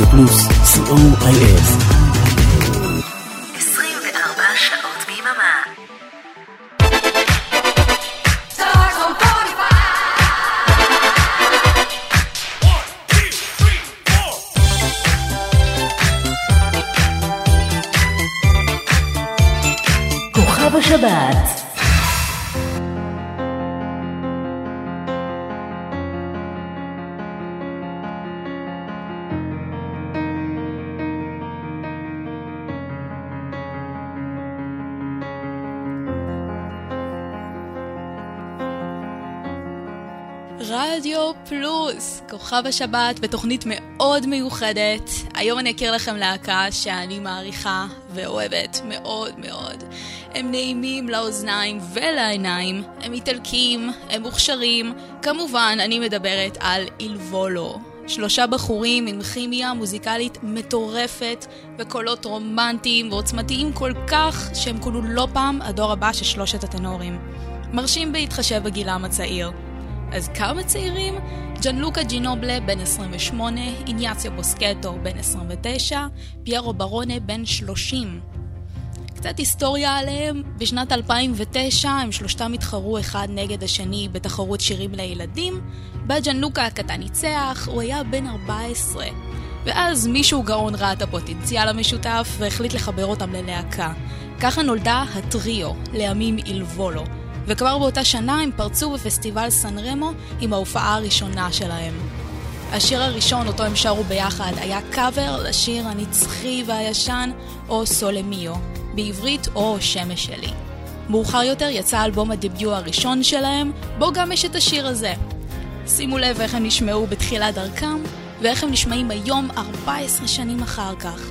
רדיו פלוס, co.il השבת. פלוס, כוכב השבת בתוכנית מאוד מיוחדת. היום אני אכיר לכם להקה שאני מעריכה ואוהבת מאוד מאוד. הם נעימים לאוזניים ולעיניים, הם איטלקיים, הם מוכשרים. כמובן, אני מדברת על אילבולו. שלושה בחורים עם כימיה מוזיקלית מטורפת וקולות רומנטיים ועוצמתיים כל כך שהם כונו לא פעם הדור הבא של שלושת הטנורים. מרשים בהתחשב בגילם הצעיר. אז כמה צעירים? ג'אנלוקה ג'ינובלה בן 28, איניאציו בוסקטו בן 29, פיירו ברונה בן 30. קצת היסטוריה עליהם, בשנת 2009 הם שלושתם התחרו אחד נגד השני בתחרות שירים לילדים, בה ג'אנלוקה הקטן ניצח, הוא היה בן 14. ואז מישהו גאון ראה את הפוטנציאל המשותף והחליט לחבר אותם ללהקה. ככה נולדה הטריו, לימים אילבולו. וכבר באותה שנה הם פרצו בפסטיבל סן רמו עם ההופעה הראשונה שלהם. השיר הראשון אותו הם שרו ביחד היה קאבר לשיר הנצחי והישן או סולמיו, בעברית או שמש שלי. מאוחר יותר יצא אלבום הדביוט הראשון שלהם, בו גם יש את השיר הזה. שימו לב איך הם נשמעו בתחילת דרכם, ואיך הם נשמעים היום 14 שנים אחר כך.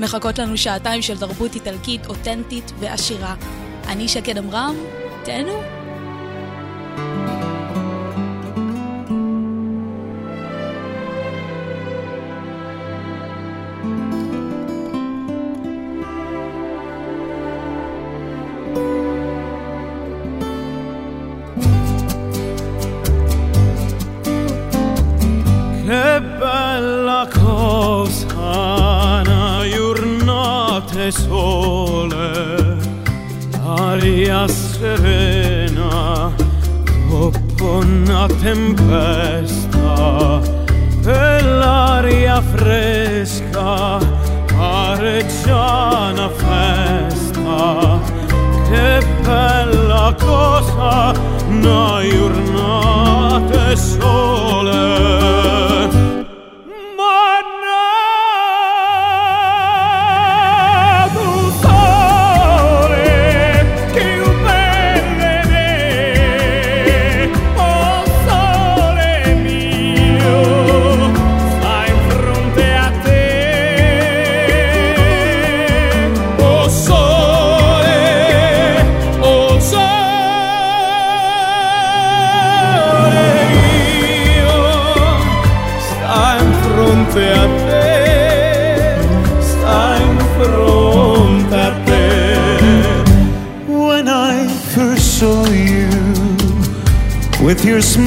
מחכות לנו שעתיים של תרבות איטלקית אותנטית ועשירה. אני שקד עמרם, Daniel?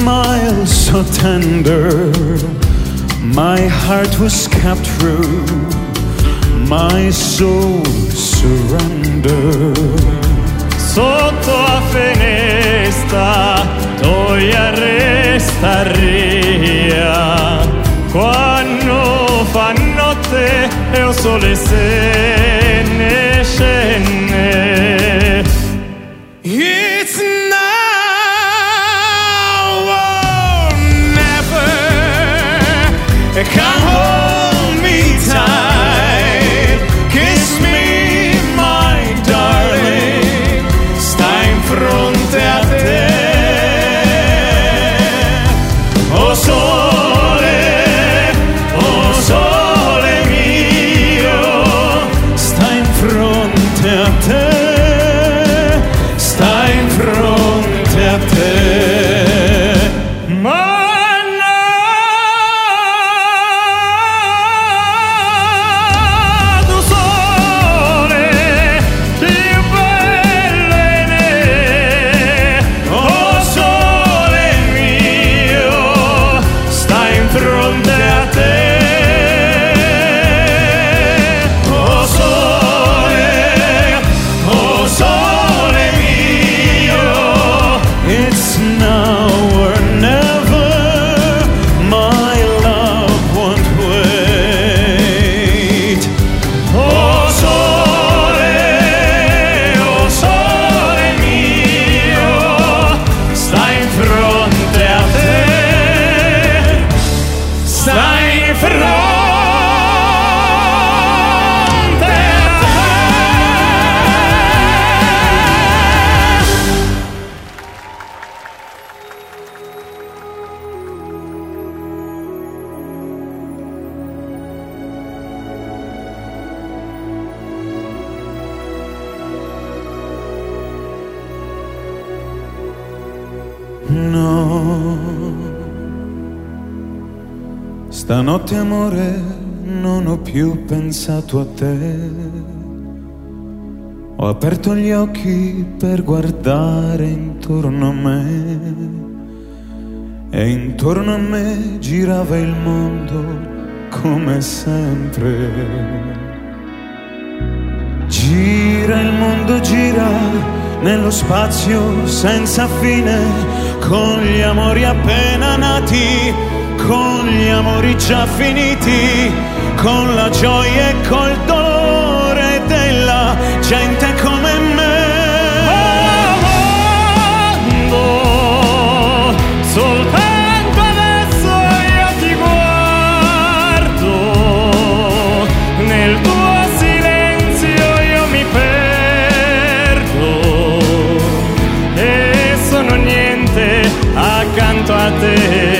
Smile so tender. My heart was captured, my soul surrender. Sotto a finestra, toia resta ria. Quando fa notte e il sole se ne scende. Come. Stanotte amore non ho più pensato a te. Ho aperto gli occhi per guardare intorno a me e intorno a me girava il mondo come sempre. Gira il mondo, gira nello spazio senza fine, con gli amori appena nati, con gli amori già finiti, con la gioia e col dolore della gente come me. Amando, soltanto adesso io ti guardo, nel tuo silenzio io mi perdo e sono niente accanto a te.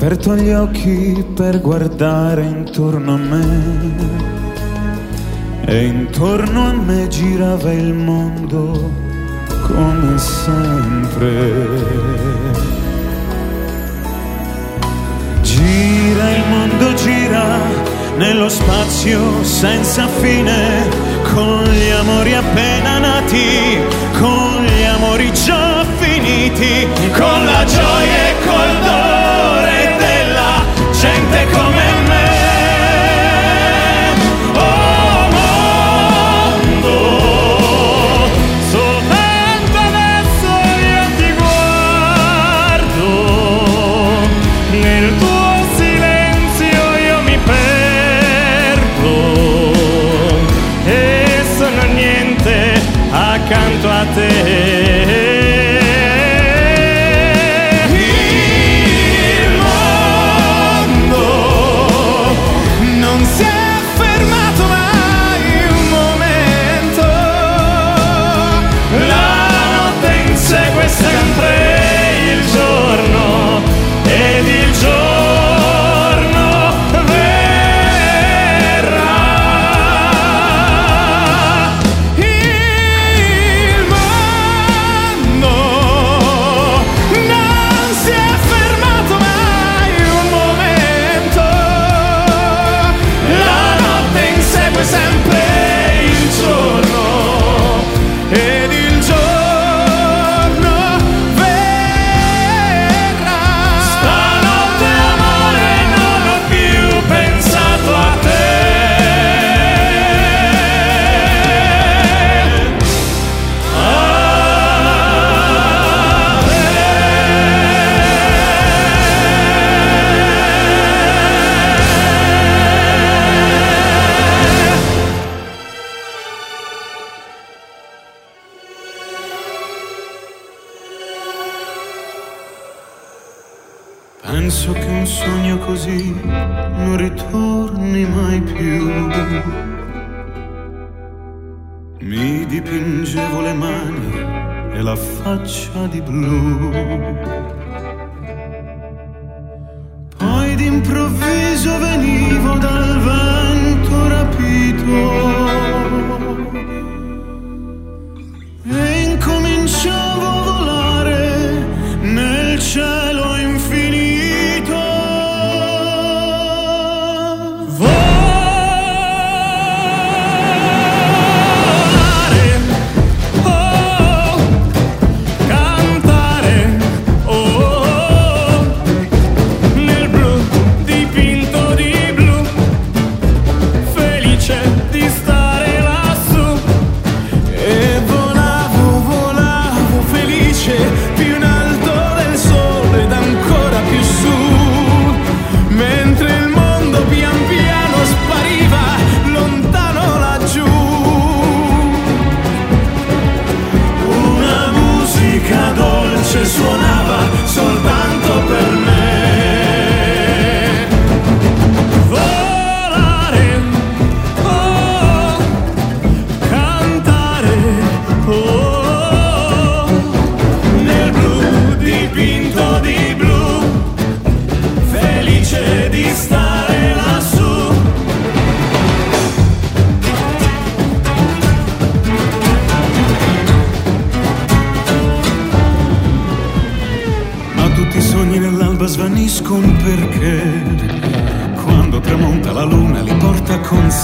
Aperto gli occhi per guardare intorno a me. E intorno a me girava il mondo come sempre. Gira il mondo, gira nello spazio senza fine, con gli amori appena nati, con gli amori già finiti, con la gioia e col dolore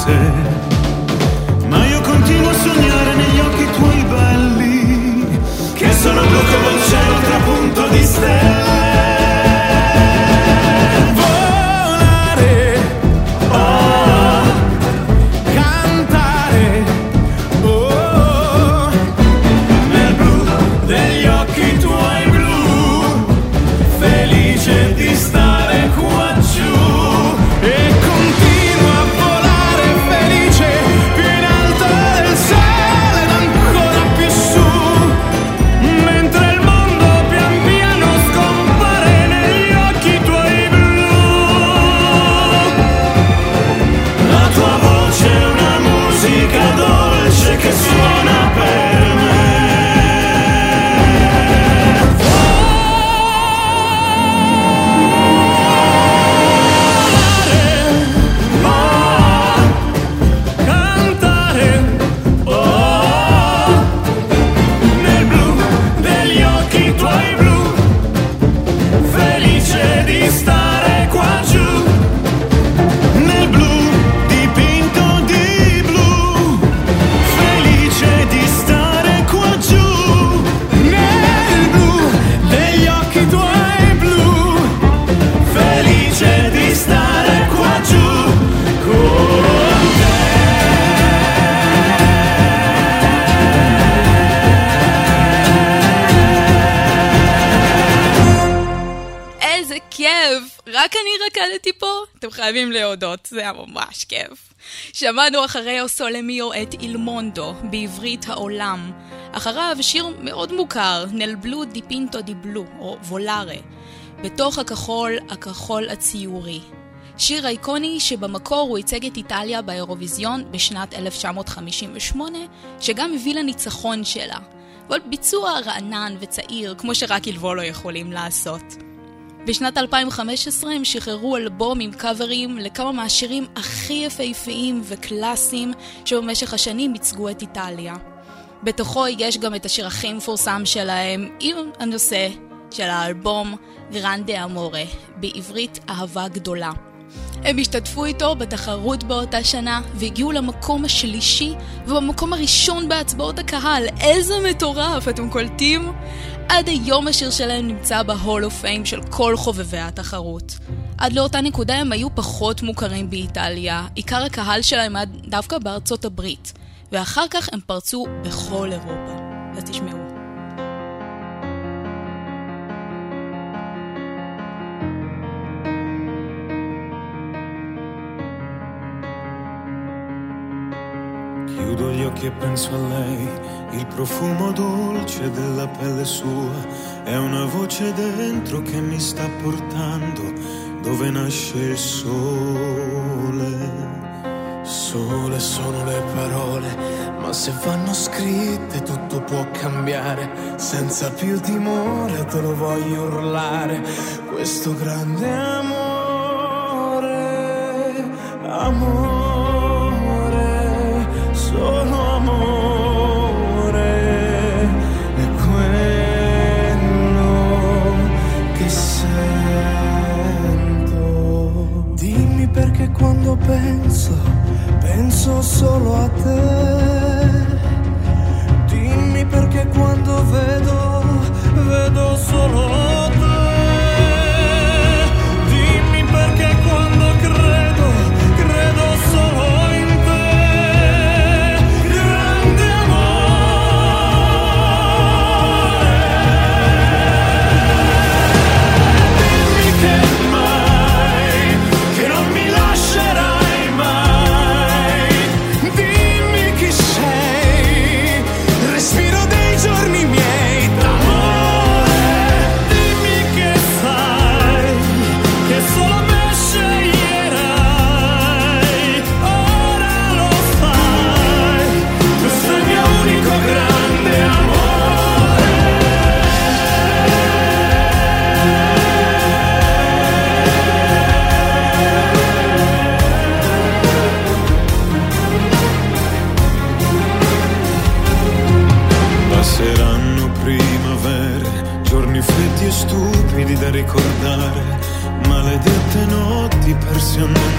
kimse להודות, זה היה ממש כיף. שמענו אחרי אוסולמיו את אילמונדו, בעברית העולם. אחריו שיר מאוד מוכר, נל בלו די פינטו די בלו, או וולארה. בתוך הכחול, הכחול הציורי. שיר אייקוני שבמקור הוא ייצג את איטליה באירוויזיון בשנת 1958, שגם הביא לניצחון שלה. אבל ביצוע רענן וצעיר, כמו שרק אלבולו יכולים לעשות. בשנת 2015 הם שחררו אלבום עם קאברים לכמה מהשירים הכי יפהפיים וקלאסיים שבמשך השנים ייצגו את איטליה. בתוכו יש גם את השיר הכי מפורסם שלהם עם הנושא של האלבום גרנדה אמורה, בעברית אהבה גדולה. הם השתתפו איתו בתחרות באותה שנה והגיעו למקום השלישי ובמקום הראשון בהצבעות הקהל. איזה מטורף, אתם קולטים? עד היום השיר שלהם נמצא בהול אוף פיים של כל חובבי התחרות. עד לאותה נקודה הם היו פחות מוכרים באיטליה, עיקר הקהל שלהם היה דווקא בארצות הברית, ואחר כך הם פרצו בכל אירופה. אז תשמעו. Chiudo gli occhi e penso a lei, il profumo dolce della pelle sua, è una voce dentro che mi sta portando dove nasce il sole. Sole sono le parole, ma se vanno scritte tutto può cambiare. Senza più timore te lo voglio urlare, questo grande amore, amore penso, penso solo a te. Dimmi perché quando vedo, vedo solo te. remember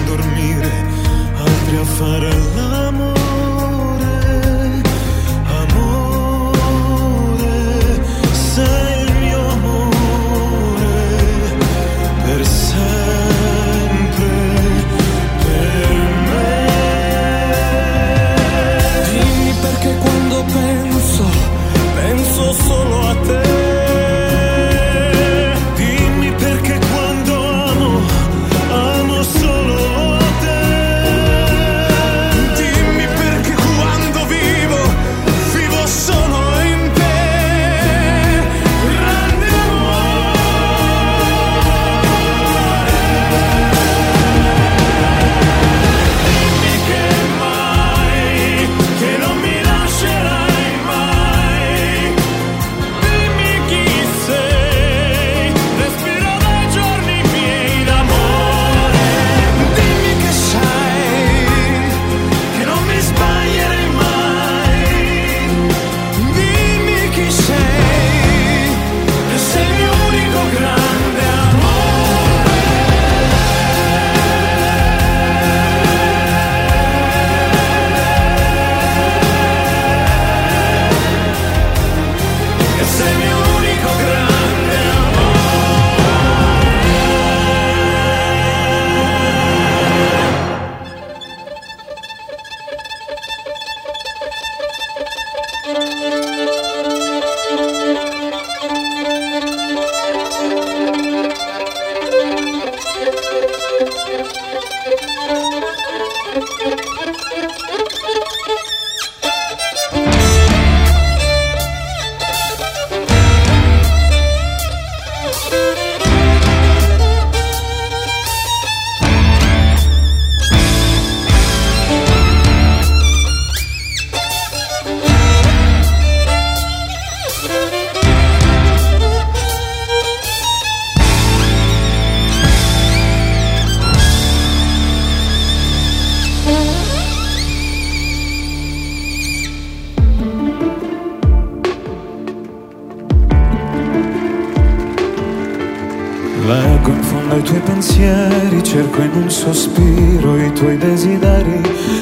ricerco in un sospiro i tuoi desideri.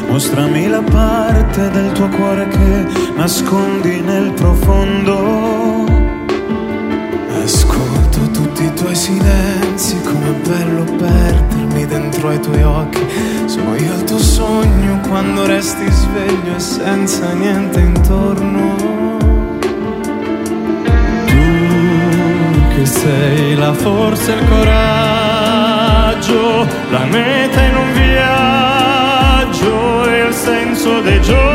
Mostrami la parte del tuo cuore che nascondi nel profondo. Ascolto tutti i tuoi silenzi, com'è bello perdermi dentro ai tuoi occhi. Sono io il tuo sogno quando resti sveglio e senza niente intorno. Tu che sei la forza e il coraggio passaggio, la meta in un viaggio e il senso dei giorni.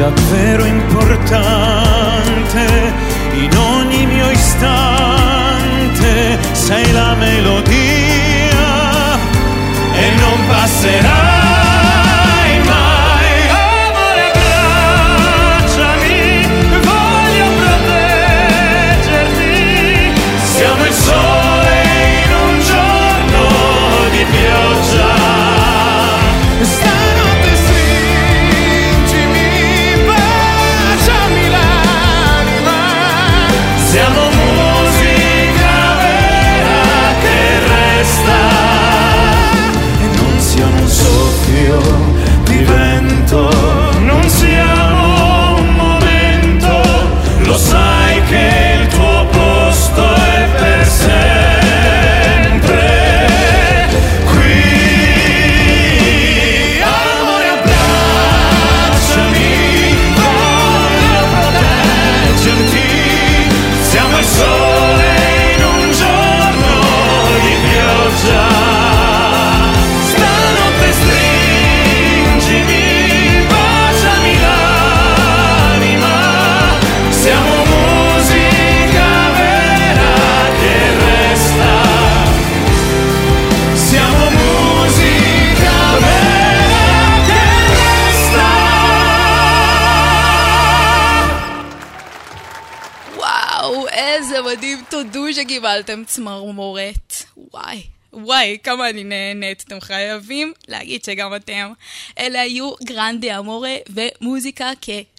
davvero importante in ogni mio istante. Sei la melodia e non passerà Señor. תודו שקיבלתם צמרמורת. וואי. וואי, כמה אני נהנית, אתם חייבים להגיד שגם אתם. אלה היו גרנדי אמורה ומוזיקה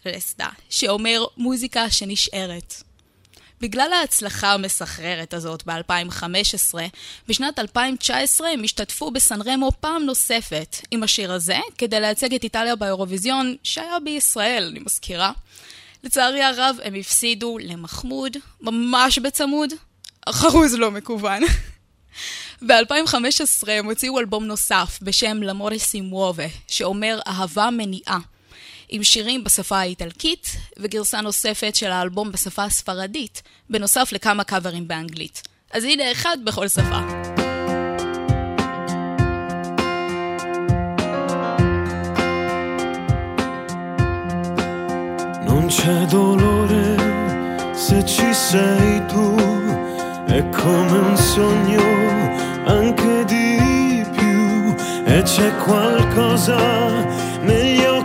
כרסטה, שאומר מוזיקה שנשארת. בגלל ההצלחה המסחררת הזאת ב-2015, בשנת 2019 הם השתתפו בסן רמו פעם נוספת עם השיר הזה, כדי לייצג את איטליה באירוויזיון, שהיה בישראל, אני מזכירה. לצערי הרב, הם הפסידו למחמוד, ממש בצמוד. החרוז לא מקוון. ב-2015 הם הוציאו אלבום נוסף בשם למורי סימוובה, שאומר אהבה מניעה. עם שירים בשפה האיטלקית וגרסה נוספת של האלבום בשפה הספרדית, בנוסף לכמה קאברים באנגלית. אז הנה אחד בכל שפה. Non c'è dolore se ci sei tu, è come un sogno anche di più. E c'è qualcosa negli occhi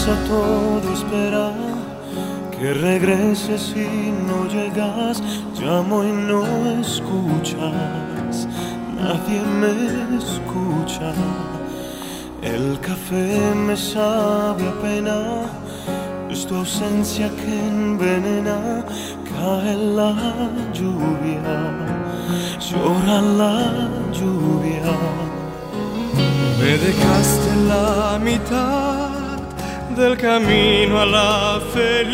casa todo espera que regreses y no llegas. Llamo y no escuchas, nadie me escucha. El café me sabe a pena, es tu ausencia que envenena. Cae la lluvia, llora la lluvia. Me dejaste la mitad del camino a la felicidad.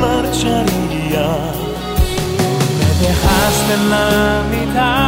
marcharía. Me dejaste en la mitad.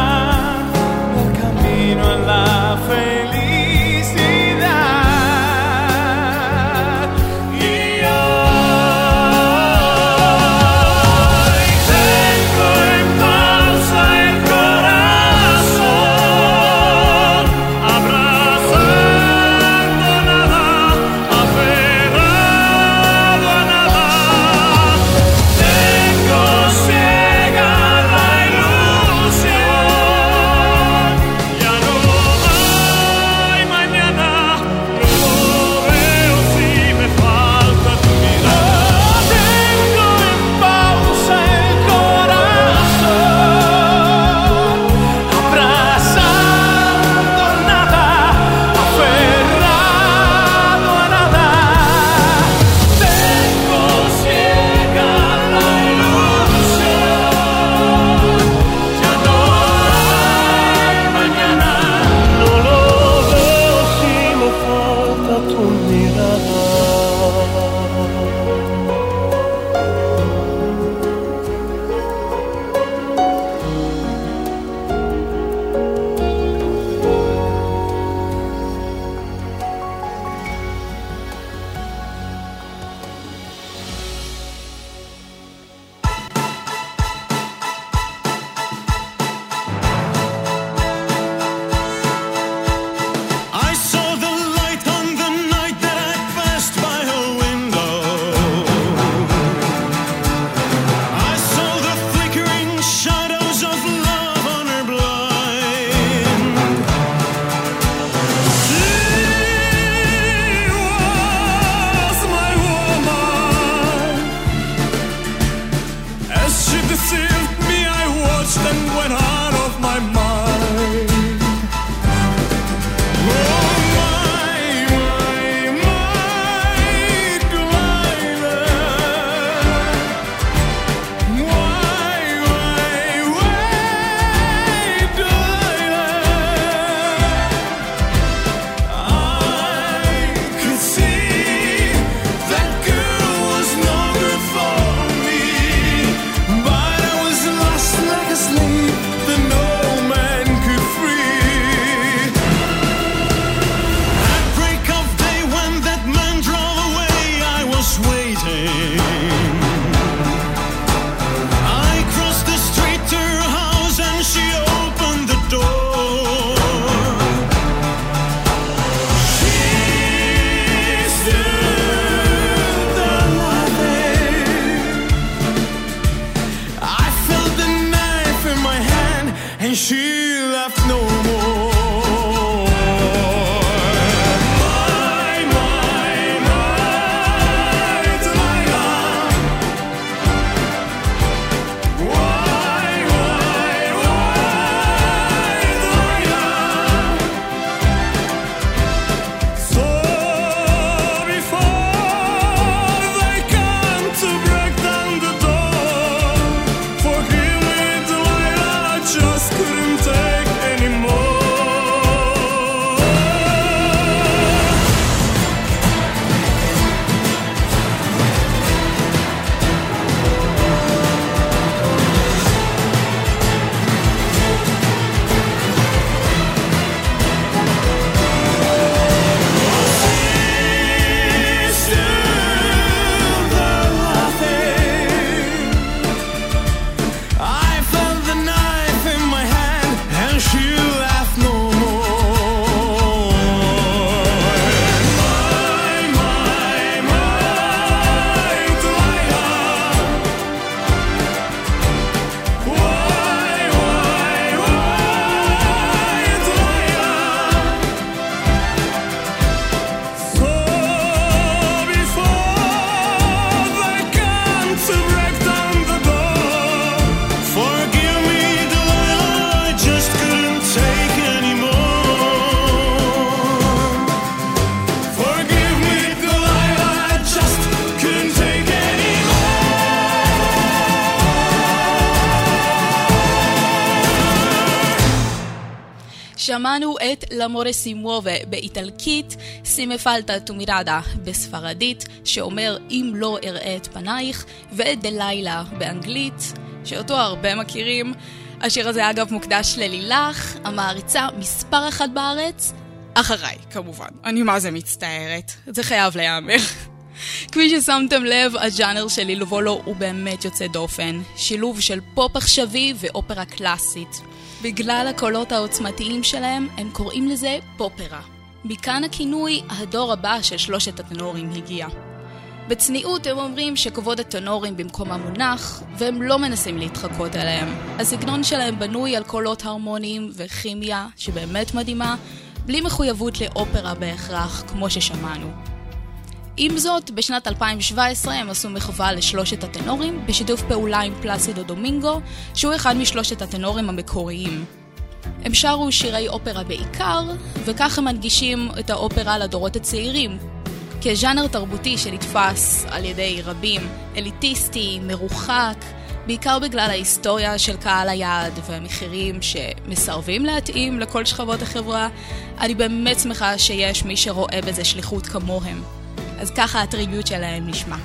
את למורה סימובה באיטלקית, סימה פלטה טומירדה בספרדית, שאומר אם לא אראה את פנייך, ודלילה באנגלית, שאותו הרבה מכירים. השיר הזה אגב מוקדש ללילך, המעריצה מספר אחת בארץ, אחריי כמובן. אני מה זה מצטערת, זה חייב להיאמר. כפי ששמתם לב, הג'אנר של לילבולו הוא באמת יוצא דופן. שילוב של פופ עכשווי ואופרה קלאסית. בגלל הקולות העוצמתיים שלהם, הם קוראים לזה פופרה. מכאן הכינוי הדור הבא של שלושת הטנורים הגיע. בצניעות הם אומרים שכבוד הטנורים במקום המונח, והם לא מנסים להתחקות עליהם. הסגנון שלהם בנוי על קולות הרמוניים וכימיה שבאמת מדהימה, בלי מחויבות לאופרה בהכרח, כמו ששמענו. עם זאת, בשנת 2017 הם עשו מחווה לשלושת הטנורים, בשיתוף פעולה עם פלאסידו דומינגו, שהוא אחד משלושת הטנורים המקוריים. הם שרו שירי אופרה בעיקר, וכך הם מנגישים את האופרה לדורות הצעירים, כז'אנר תרבותי שנתפס על ידי רבים אליטיסטי, מרוחק, בעיקר בגלל ההיסטוריה של קהל היעד והמחירים שמסרבים להתאים לכל שכבות החברה, אני באמת שמחה שיש מי שרואה בזה שליחות כמוהם. אז ככה הטריביוט שלהם נשמע.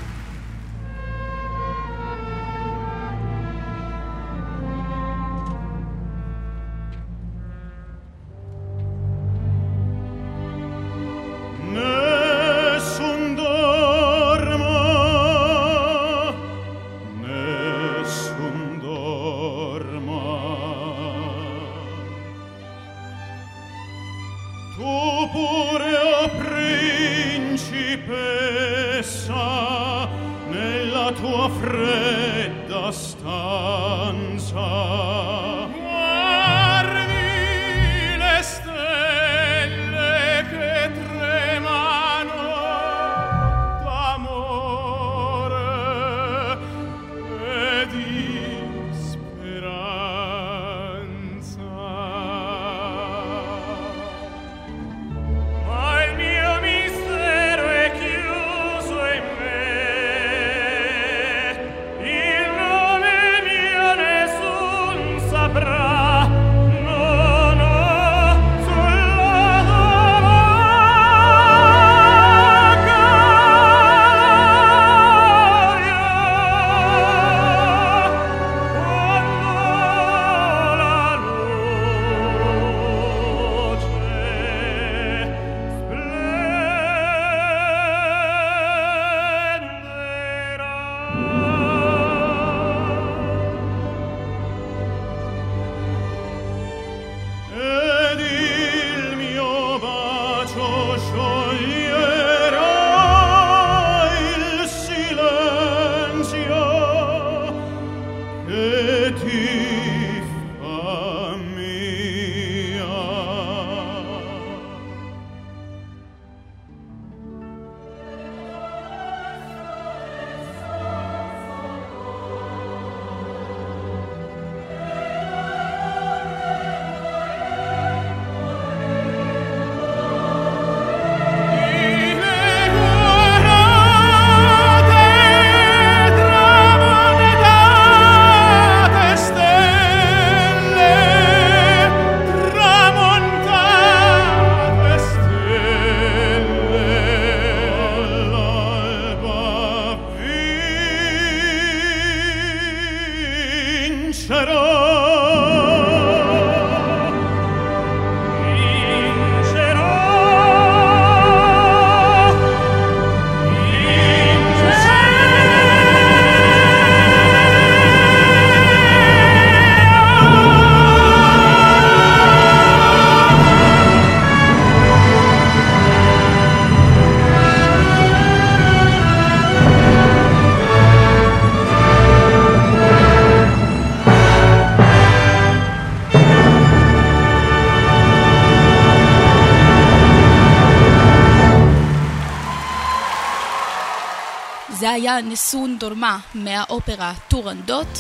היה נסון דורמה מהאופרה טורנדוט,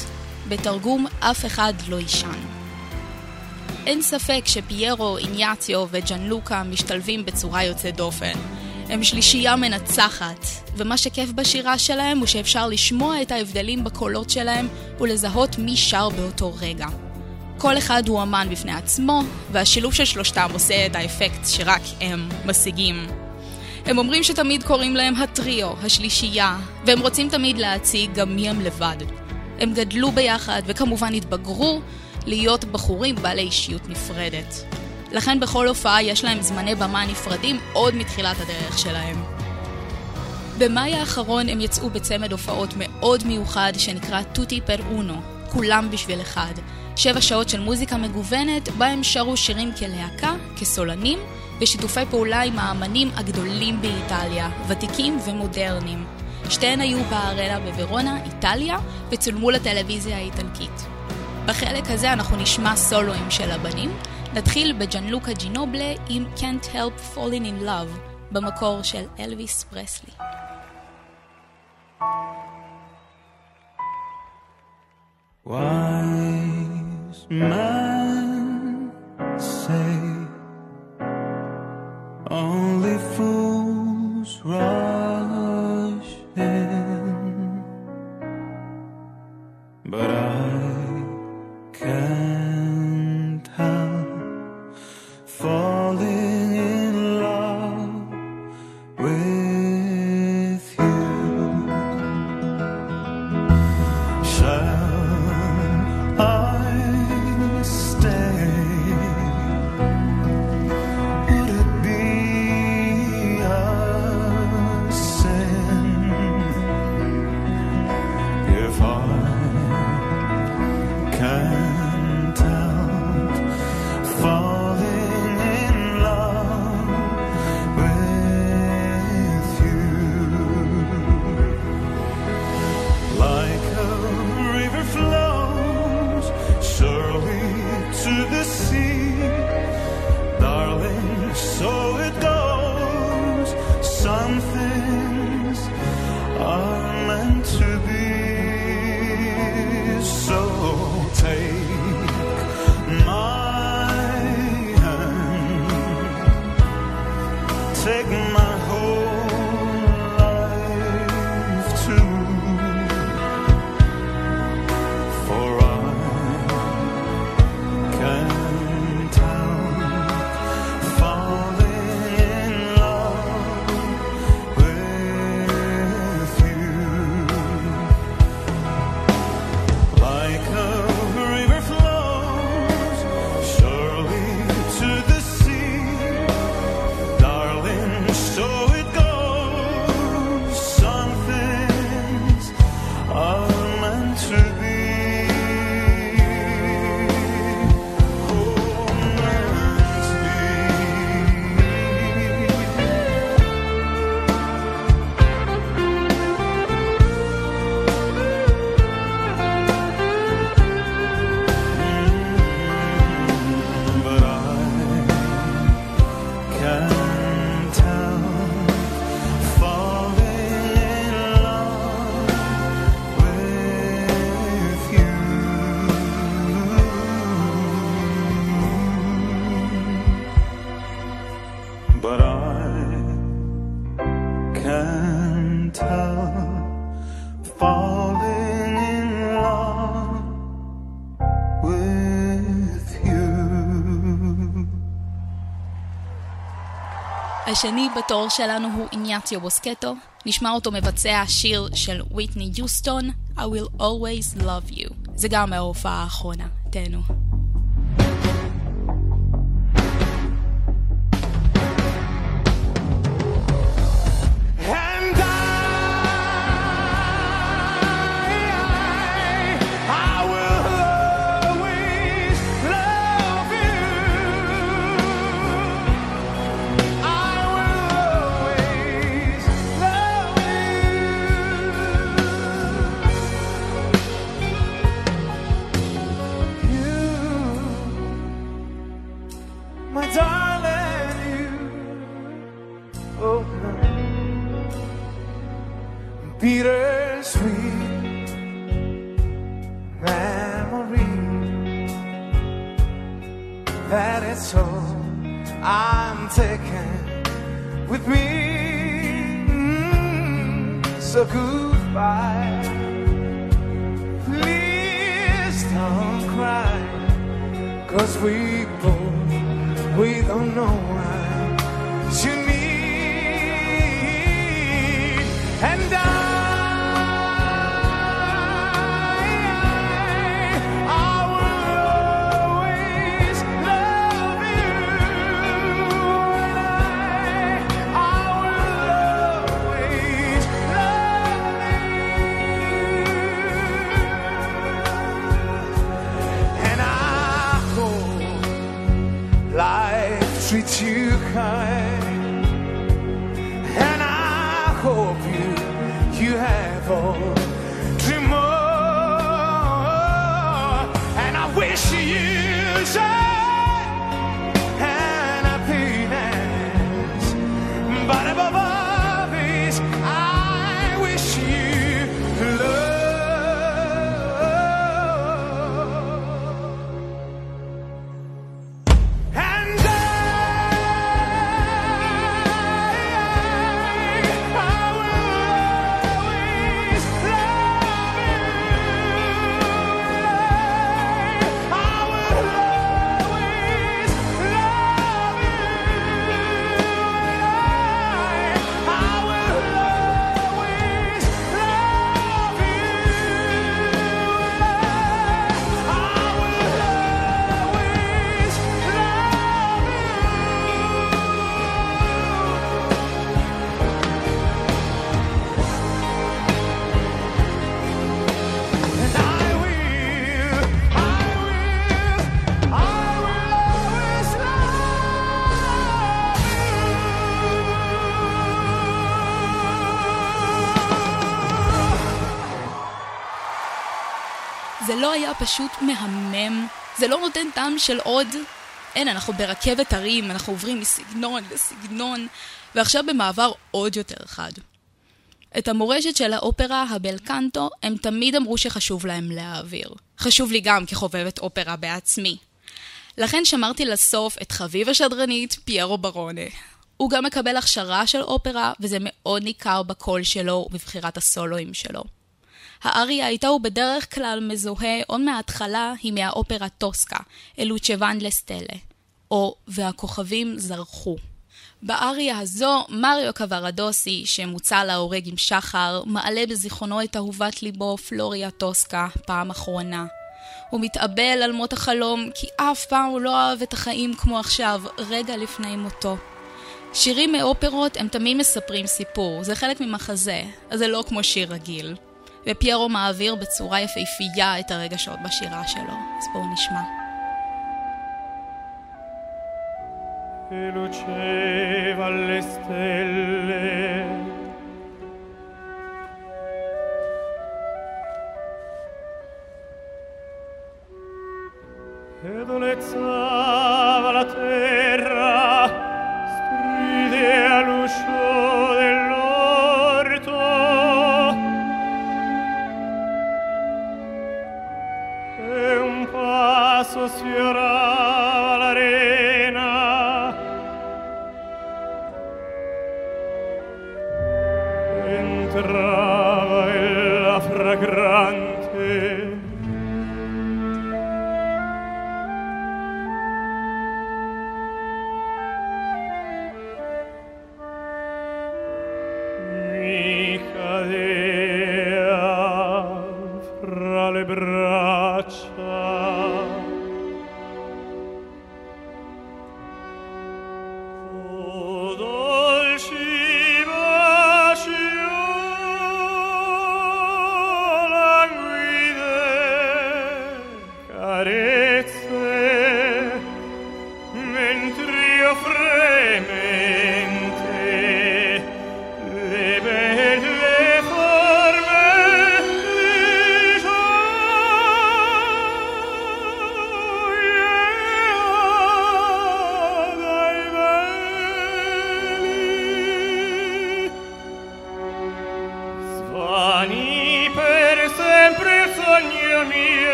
בתרגום אף אחד לא יישן. אין ספק שפיירו, איניאציו וג'אן לוקה משתלבים בצורה יוצאת דופן. הם שלישייה מנצחת, ומה שכיף בשירה שלהם הוא שאפשר לשמוע את ההבדלים בקולות שלהם ולזהות מי שר באותו רגע. כל אחד הוא אמן בפני עצמו, והשילוב של שלושתם עושה את האפקט שרק הם משיגים. הם אומרים שתמיד קוראים להם הטריו, השלישייה, והם רוצים תמיד להציג גם מי הם לבד. הם גדלו ביחד, וכמובן התבגרו להיות בחורים בעלי אישיות נפרדת. לכן בכל הופעה יש להם זמני במה נפרדים עוד מתחילת הדרך שלהם. במאי האחרון הם יצאו בצמד הופעות מאוד מיוחד שנקרא טוטי פר אונו, כולם בשביל אחד. שבע שעות של מוזיקה מגוונת, בה הם שרו שירים כלהקה, כסולנים, בשיתופי פעולה עם האמנים הגדולים באיטליה, ותיקים ומודרניים. שתיהן היו בארנה בוורונה, איטליה, וצולמו לטלוויזיה האיטלקית. בחלק הזה אנחנו נשמע סולואים של הבנים. נתחיל בג'אנלוקה ג'ינובלה עם Can't Help Falling in Love, במקור של אלוויס פרסלי. Wise men say only fools rush in, but I can't help falling in love with you. השני בתור שלנו הוא איניאציו בוסקטו, נשמע אותו מבצע שיר של ויטני יוסטון, I will always love you. זה גם מההופעה האחרונה, תהנו. היה פשוט מהמם, זה לא נותן טעם של עוד. אין, אנחנו ברכבת הרים, אנחנו עוברים מסגנון לסגנון, ועכשיו במעבר עוד יותר חד. את המורשת של האופרה הבלקנטו הם תמיד אמרו שחשוב להם להעביר. חשוב לי גם כחובבת אופרה בעצמי. לכן שמרתי לסוף את חביב השדרנית פיירו ברונה. הוא גם מקבל הכשרה של אופרה, וזה מאוד ניכר בקול שלו ובבחירת הסולואים שלו. האריה איתה בדרך כלל מזוהה עוד מההתחלה היא מהאופרה טוסקה, אלוצ'וון לסטלה, או והכוכבים זרחו. באריה הזו, מריו קוורדוסי, שמוצא להורג עם שחר, מעלה בזיכרונו את אהובת ליבו, פלוריה טוסקה, פעם אחרונה. הוא מתאבל על מות החלום, כי אף פעם הוא לא אהב את החיים כמו עכשיו, רגע לפני מותו. שירים מאופרות הם תמיד מספרים סיפור, זה חלק ממחזה, אז זה לא כמו שיר רגיל. ופיירו מעביר בצורה יפהפייה את הרגשות בשירה שלו, אז בואו נשמע. luceva alle stelle. E dolezzava la terra, stride all'uscio sfiorar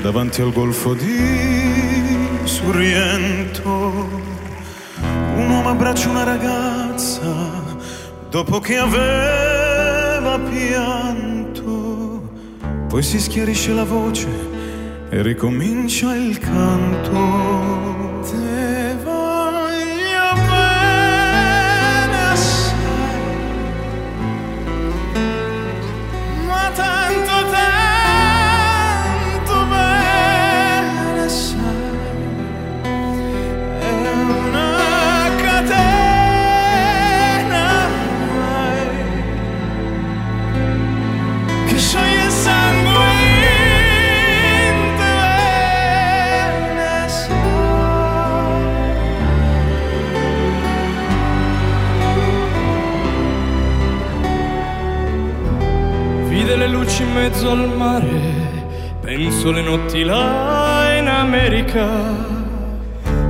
davanti al golfo di Sorrento. Un uomo abbraccia una ragazza dopo che aveva pianto, poi si schiarisce la voce e ricomincia il canto. Mezzo al mare, penso le notti là in America,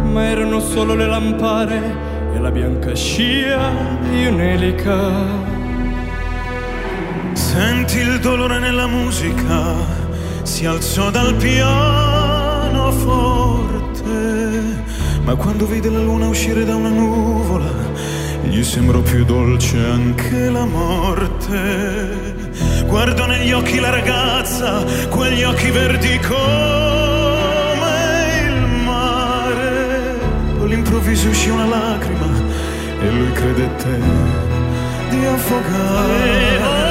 ma erano solo le lampare e la bianca scia di un'elica. Senti il dolore nella musica, si alzò dal pianoforte, ma quando vide la luna uscire da una nuvola, gli sembrò più dolce anche la morte. Guardo negli occhi la ragazza, quegli occhi verdi come il mare. All'improvviso uscì una lacrima e lui credette di affogare.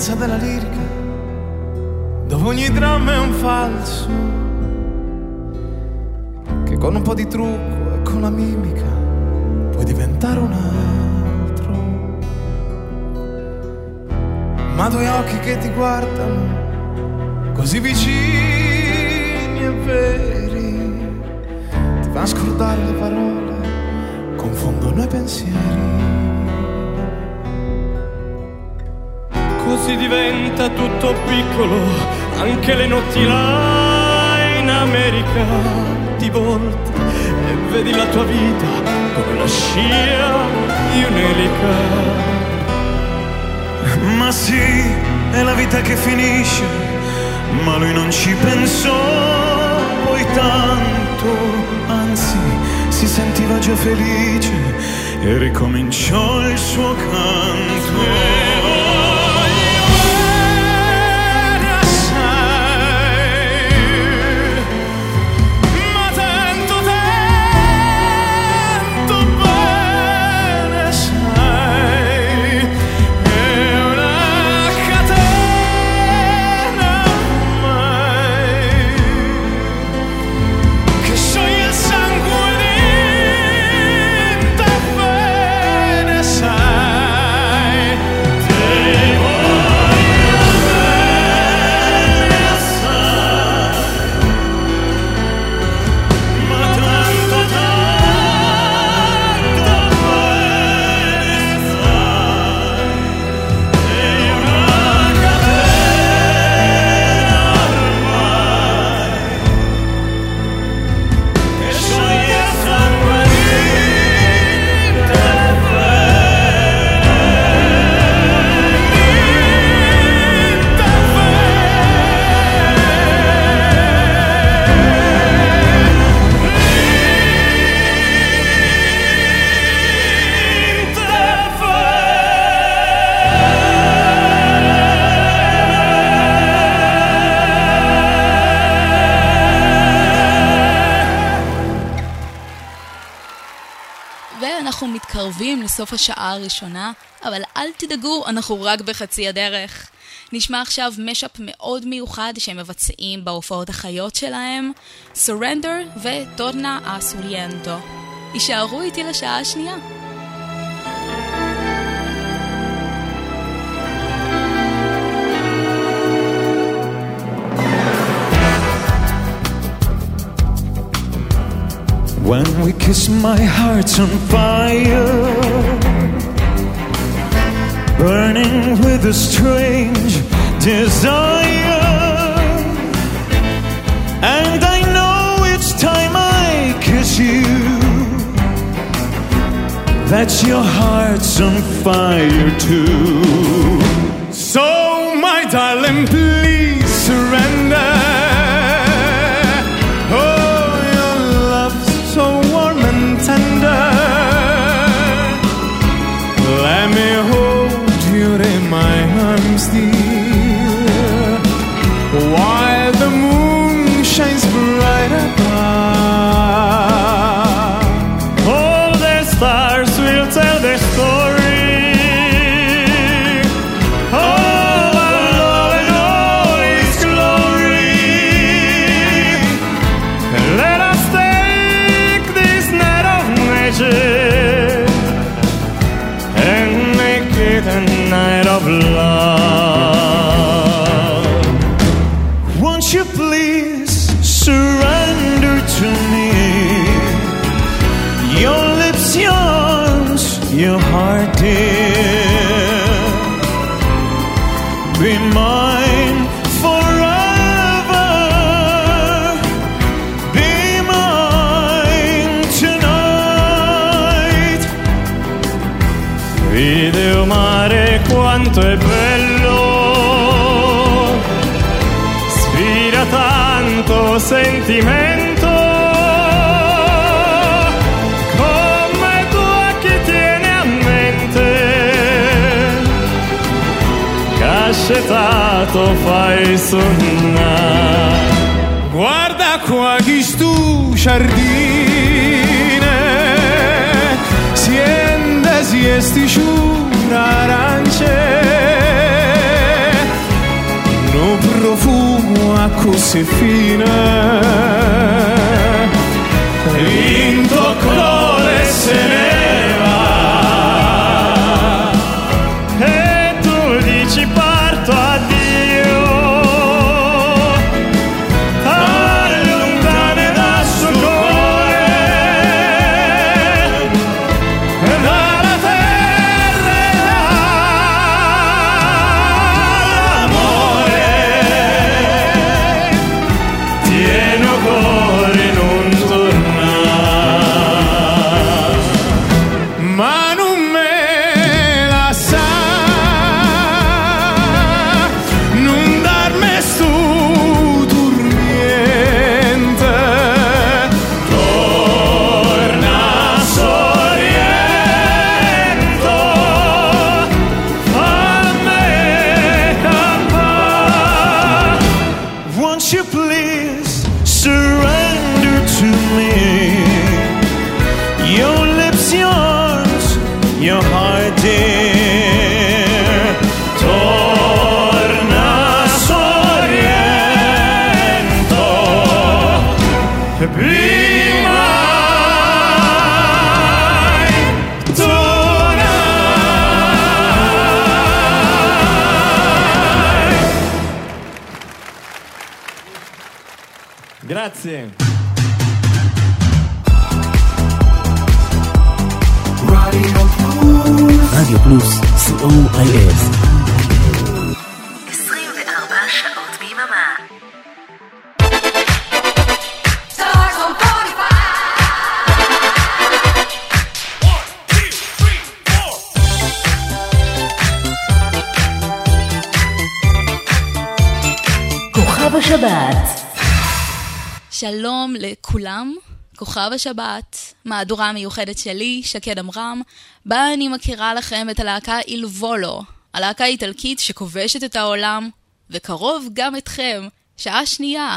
Potenza della lirica, dove ogni dramma è un falso, che con un po' di trucco e con la mimica puoi diventare un altro. Ma due occhi che ti guardano, così vicini e veri, ti fanno scordare le parole, confondono i pensieri. Così diventa tutto piccolo, anche le notti là in America ti volti e vedi la tua vita come la scia di un'elica. Ma sì, è la vita che finisce, ma lui non ci pensò poi tanto, anzi si sentiva già felice e ricominciò il suo canto. לסוף השעה הראשונה, אבל אל תדאגו, אנחנו רק בחצי הדרך. נשמע עכשיו משאפ מאוד מיוחד שהם מבצעים בהופעות החיות שלהם, Surrender וטורנה אסוריאנטו. יישארו איתי לשעה השנייה. When we kiss, my heart's on fire, burning with a strange desire. And I know each time I kiss you that your heart's on fire too. So, my darling, please sentimento, come tu a chi tiene a mente, cascetato fai sonnare. Guarda qua chi stu giardine, ma così fine. L'intoccole se ne כוכב השבת, מהדורה המיוחדת שלי, שקד עמרם, בה אני מכירה לכם את הלהקה אילבולו, הלהקה האיטלקית שכובשת את העולם, וקרוב גם אתכם, שעה שנייה.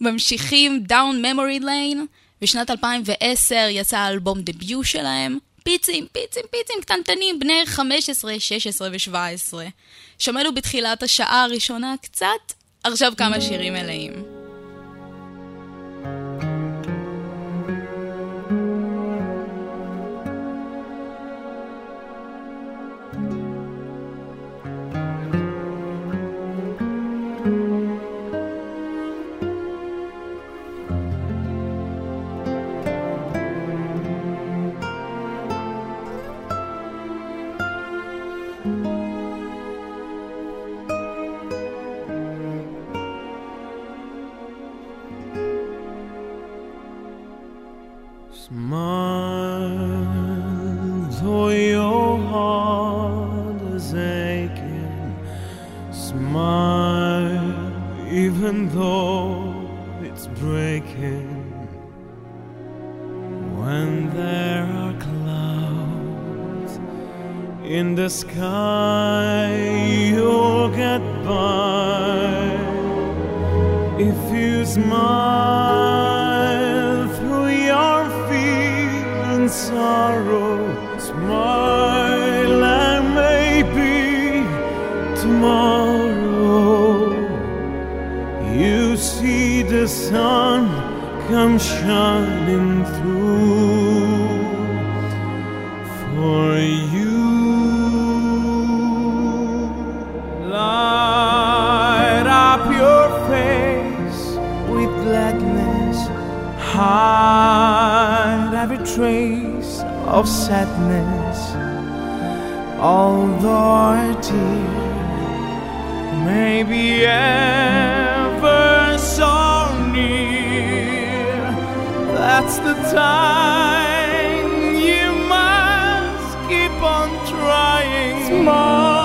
ממשיכים Down Memory Lane, בשנת 2010 יצא האלבום דביוט שלהם, פיצים, פיצים, פיצים קטנטנים, בני 15, 16 ו-17. שמענו בתחילת השעה הראשונה קצת, עכשיו כמה שירים מלאים. of sadness, although our dear may be ever so near. That's the time you must keep on trying more.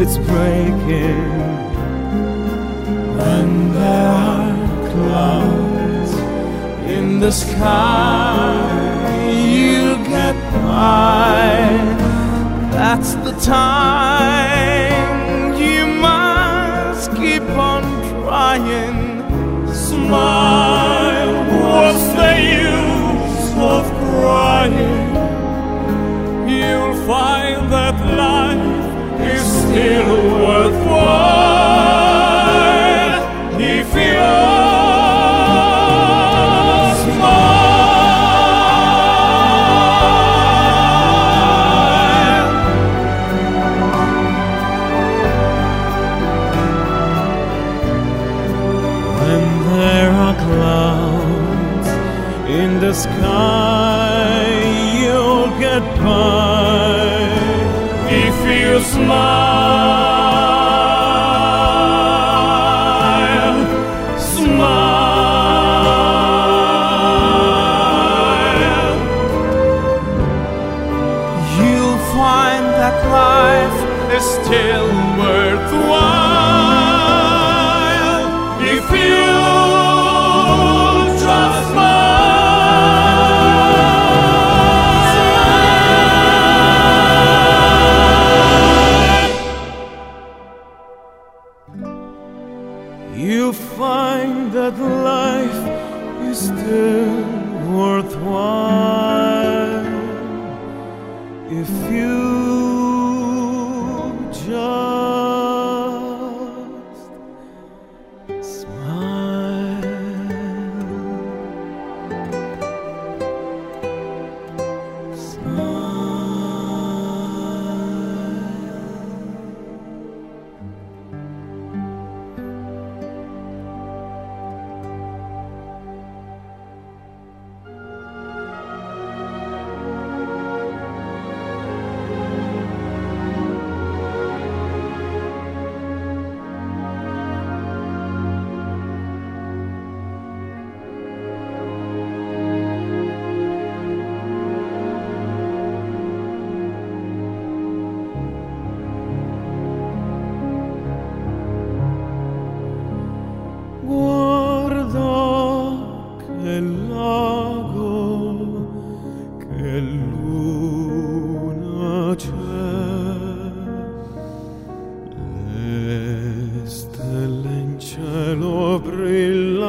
it's breaking. And there are clouds in the sky, you get by. That's the time you must keep on trying. Smile, what's the use of crying? still worthwhile.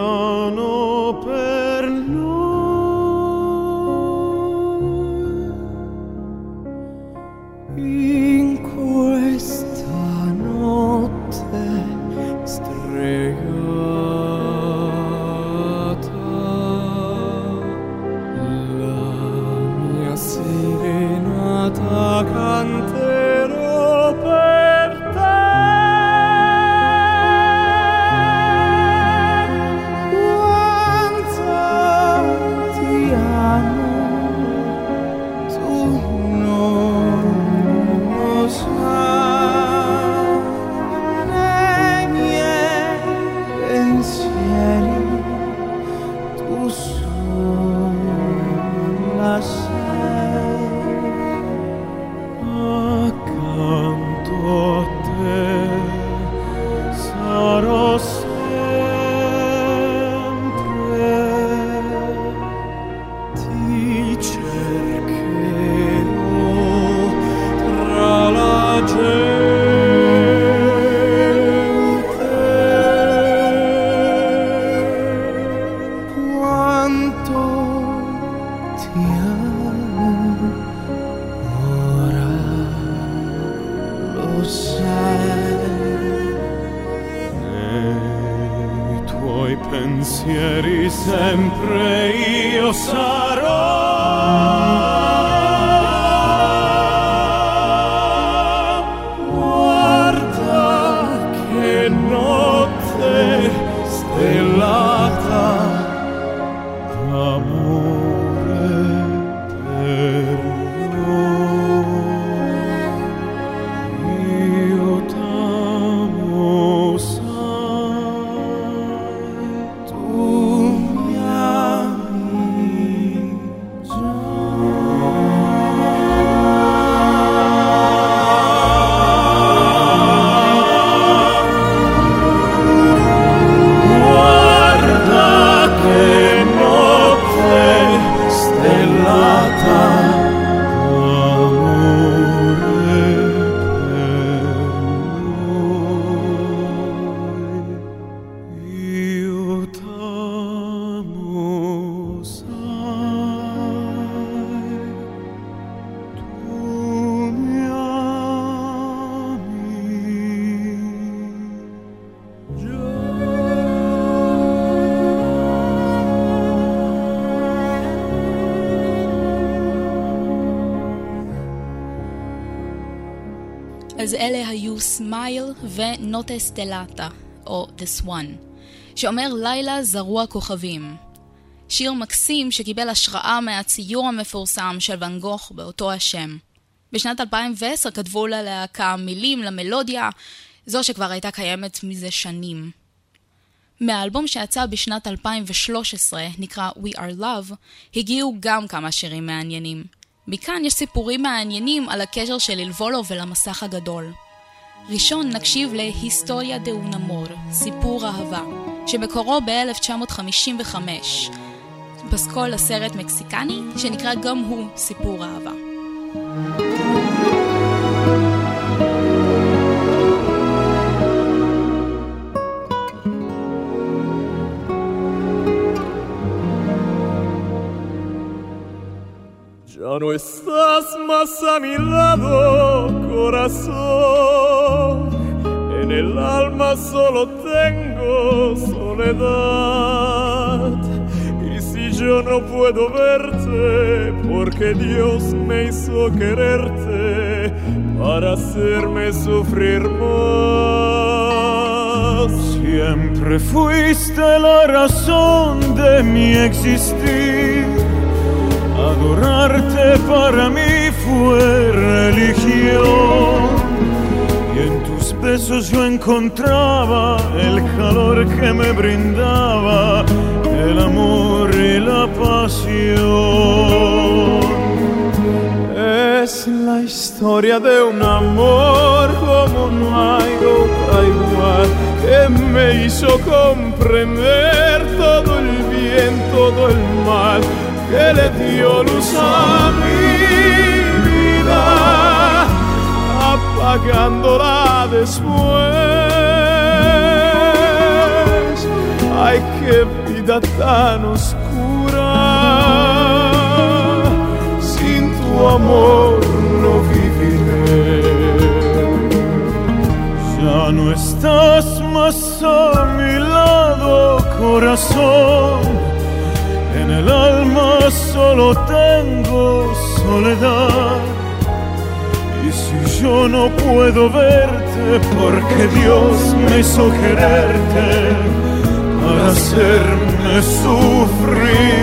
open סמייל ונוטה סטלטה, או The Swan, שאומר לילה זרוע כוכבים. שיר מקסים שקיבל השראה מהציור המפורסם של ואן גוך באותו השם. בשנת 2010 כתבו ללהקה מילים למלודיה, זו שכבר הייתה קיימת מזה שנים. מהאלבום שיצא בשנת 2013, נקרא We Are Love, הגיעו גם כמה שירים מעניינים. מכאן יש סיפורים מעניינים על הקשר של אילבולו ולמסך הגדול. ראשון נקשיב להיסטוריה דה אונמור, סיפור אהבה, שמקורו ב-1955. פסקול לסרט מקסיקני, שנקרא גם הוא סיפור אהבה. Ya no estás más a mi lado, corazón. El alma solo tengo soledad. Y si yo no puedo verte, porque Dios me hizo quererte para hacerme sufrir más. Siempre fuiste la razón de mi existir. Adorarte para mí fue religión. Besos yo encontraba el calor que me brindaba el amor y la pasión. Es la historia de un amor como no hay otra igual que me hizo comprender todo el bien, todo el mal que le dio luz a apagándola después. Ay, qué vida tan oscura sin tu amor no viviré. Ya no estás más a mi lado, corazón. En el alma solo tengo soledad. Si yo no puedo verte, porque Dios me hizo quererte para hacerme sufrir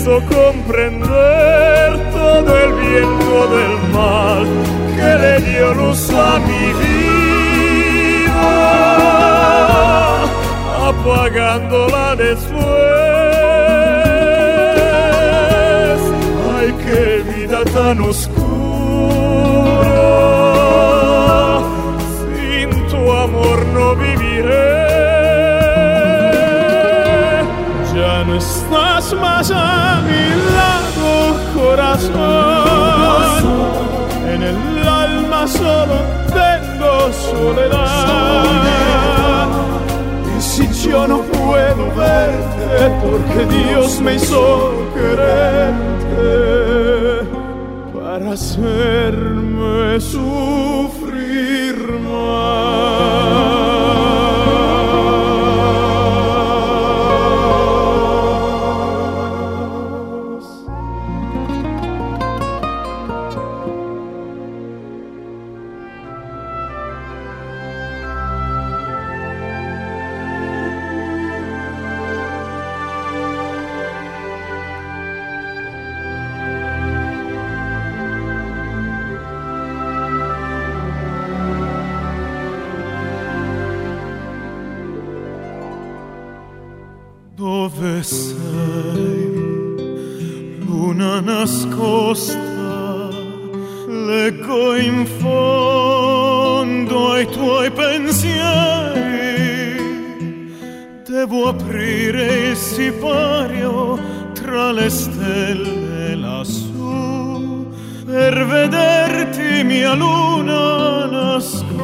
hizo comprender todo el bien, todo el mal que le dio luz a mi vida, apagándola después. Ay, qué vida tan oscura corazón. En el alma solo tengo soledad. Y si yo no puedo verte, porque Dios me hizo quererte para hacerme sufrir más. Leggo in fondo ai tuoi pensieri. Devo aprire il sipario tra le stelle lassù per vederti mia luna nascosta.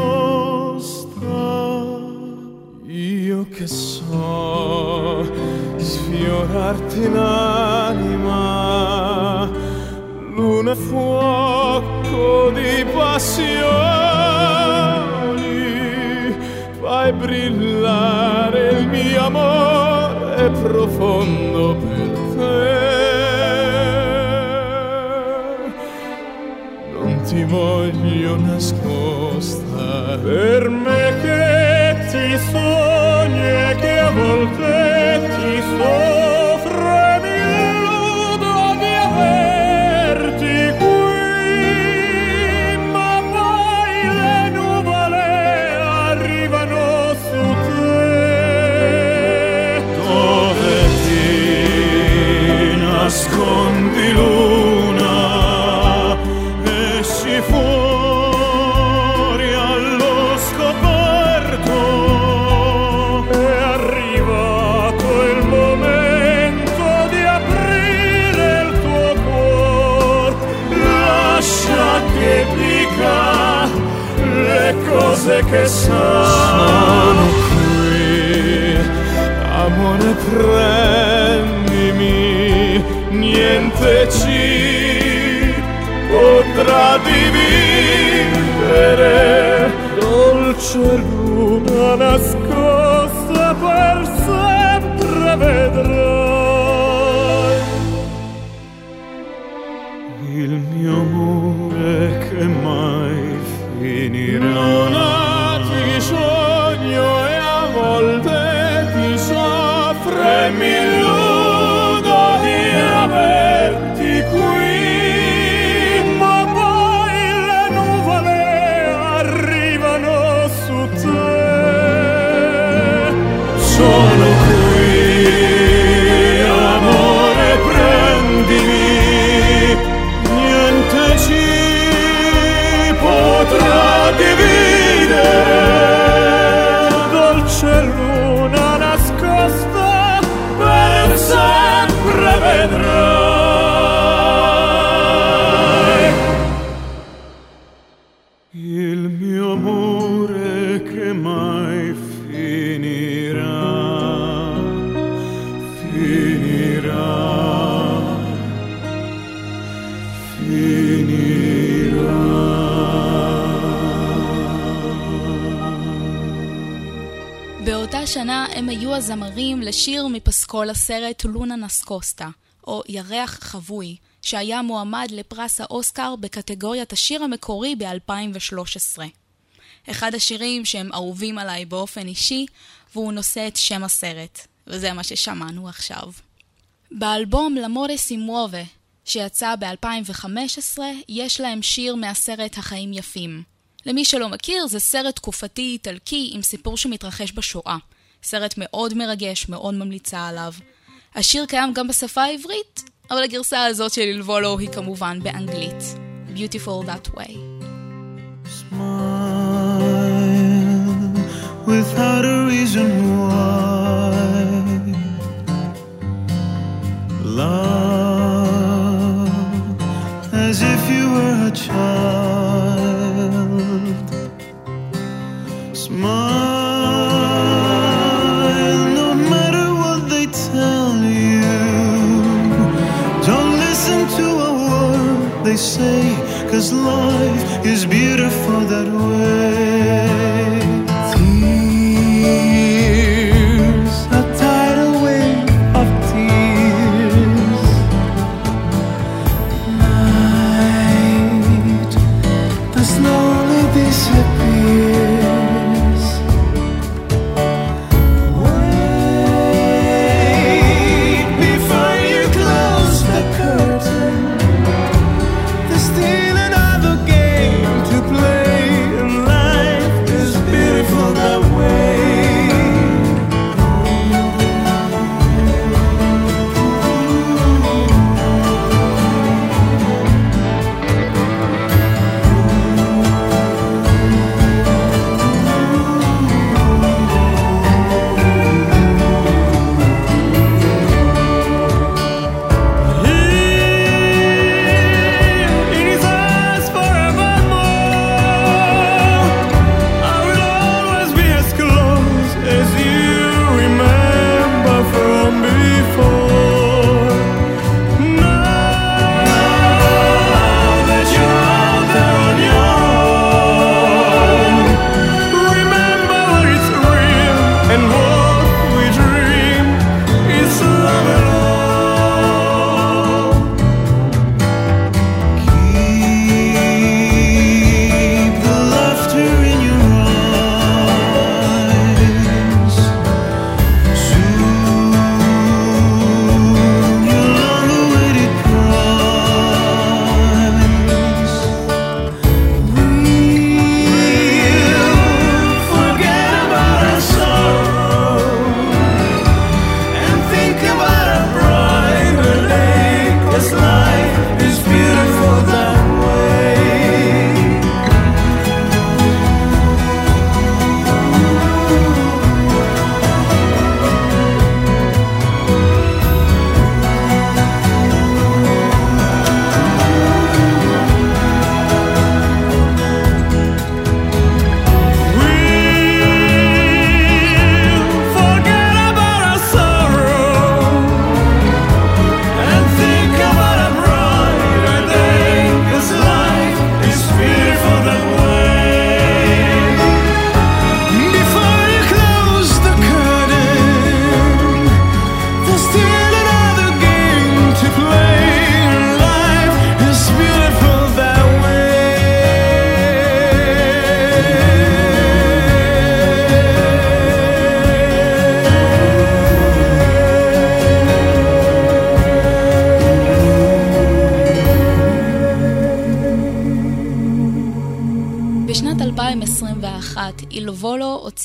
Io che so sfiorarti l'anima, luna e fuoco di passioni, fai brillare il mio amore profondo per te. Non ti voglio nascosta per me che ti sogni e che a volte ti soffre cose che sono qui. Amore prendimi. Niente ci potrà dividere. Dolce luna nascosta הזמרים לשיר מפסקול הסרט לונה נסקוסטה, או ירח חבוי, שהיה מועמד לפרס האוסקר בקטגוריית השיר המקורי ב-2013. אחד השירים שהם אהובים עליי באופן אישי, והוא נושא את שם הסרט, וזה מה ששמענו עכשיו. באלבום למורה סימובה, שיצא ב-2015, יש להם שיר מהסרט החיים יפים. למי שלא מכיר, זה סרט תקופתי איטלקי עם סיפור שמתרחש בשואה. סרט מאוד מרגש, מאוד ממליצה עליו. השיר קיים גם בשפה העברית, אבל הגרסה הזאת של ללבולו היא כמובן באנגלית. Beautiful That Way. Smile without a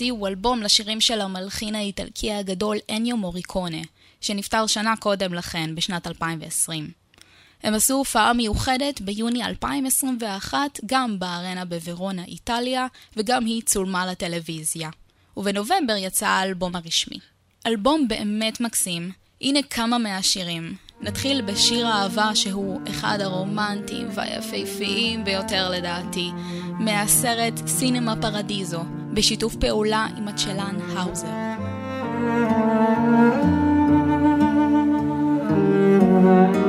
הוציאו אלבום לשירים של המלחין האיטלקי הגדול אניו מוריקונה, שנפטר שנה קודם לכן, בשנת 2020. הם עשו הופעה מיוחדת ביוני 2021, גם בארנה בוורונה, איטליה, וגם היא צולמה לטלוויזיה. ובנובמבר יצא האלבום הרשמי. אלבום באמת מקסים, הנה כמה מהשירים. נתחיל בשיר אהבה שהוא אחד הרומנטיים והיפהפיים ביותר לדעתי, מהסרט סינמה פרדיזו, בשיתוף פעולה עם הצ'לן האוזר. thank you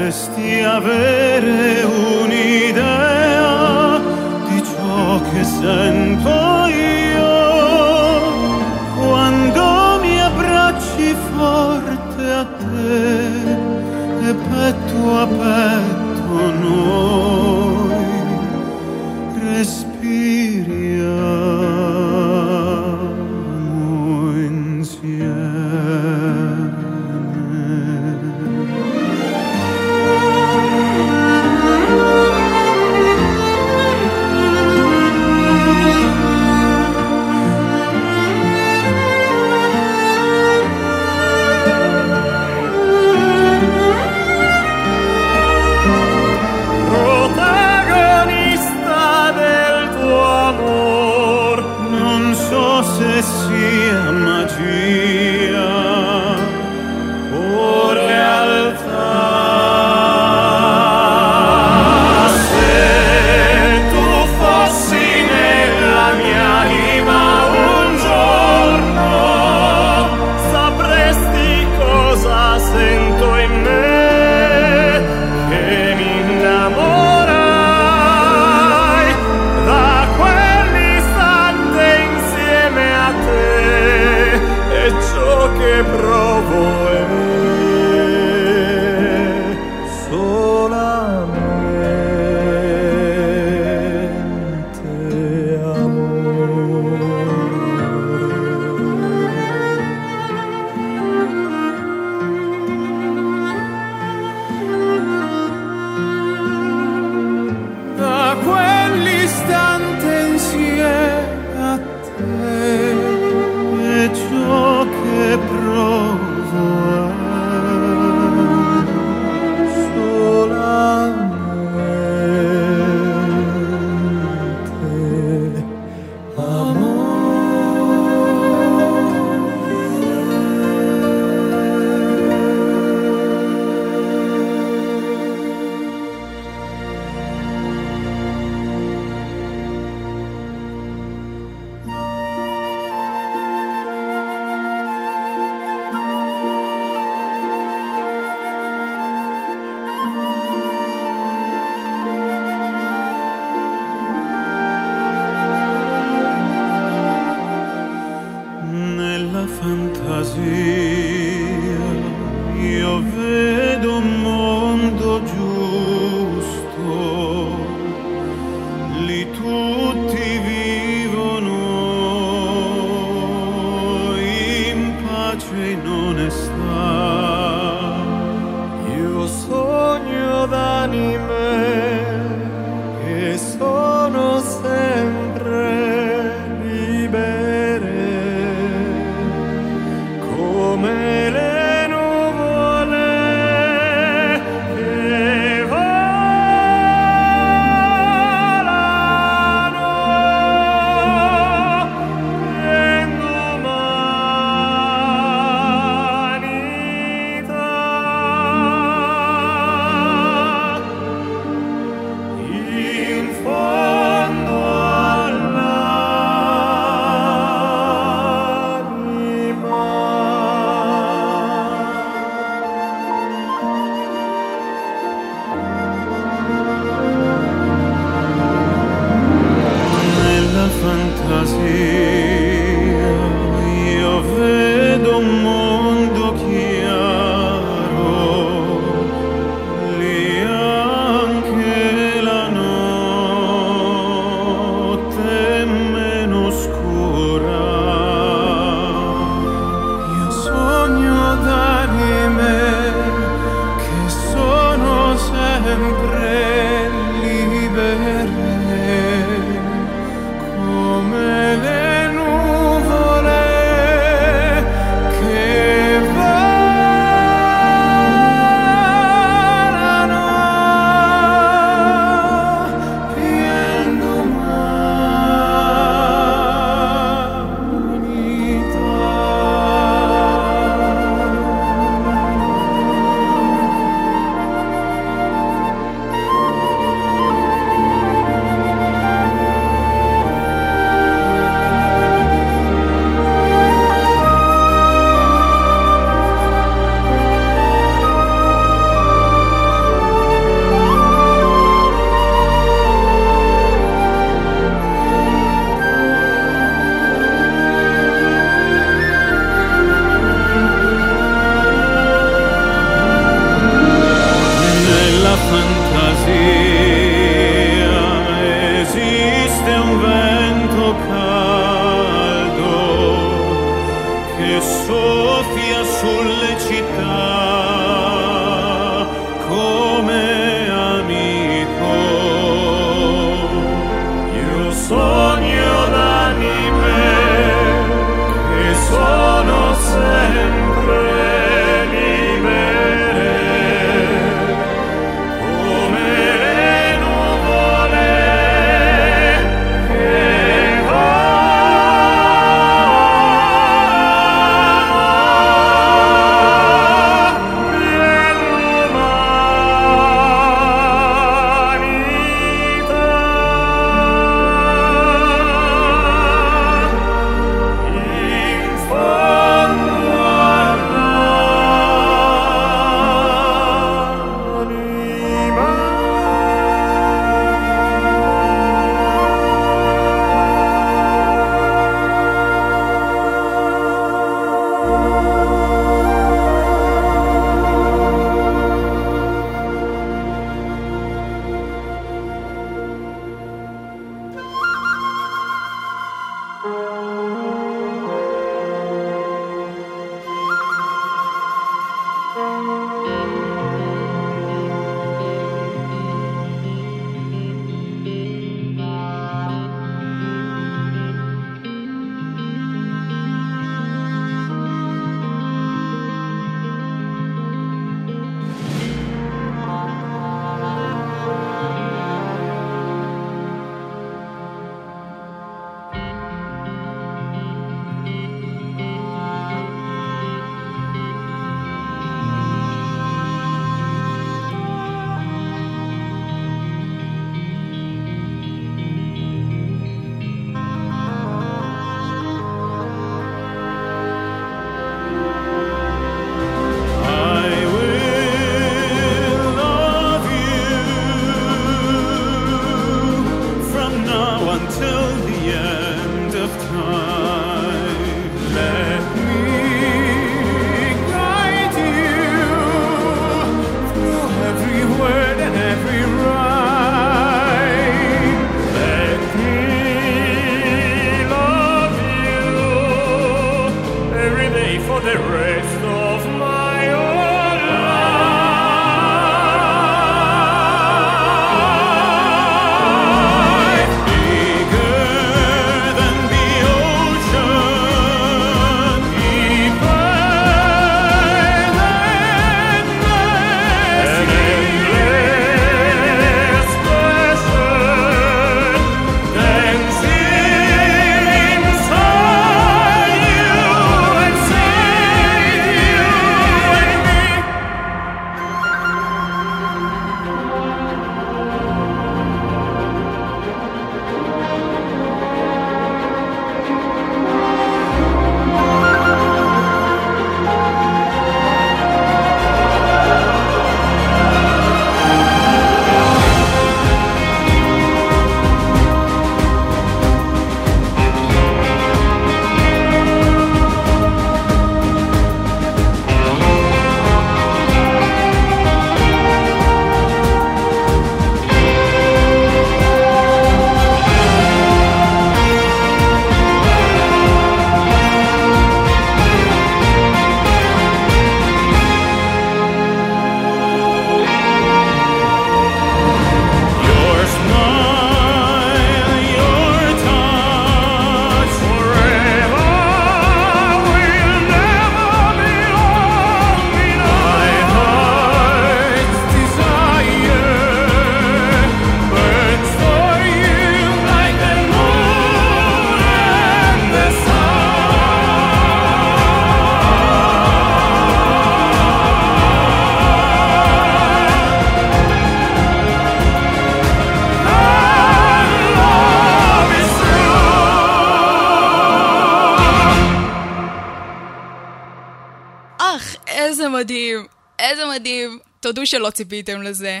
מדהים, איזה מדהים. תודו שלא ציפיתם לזה.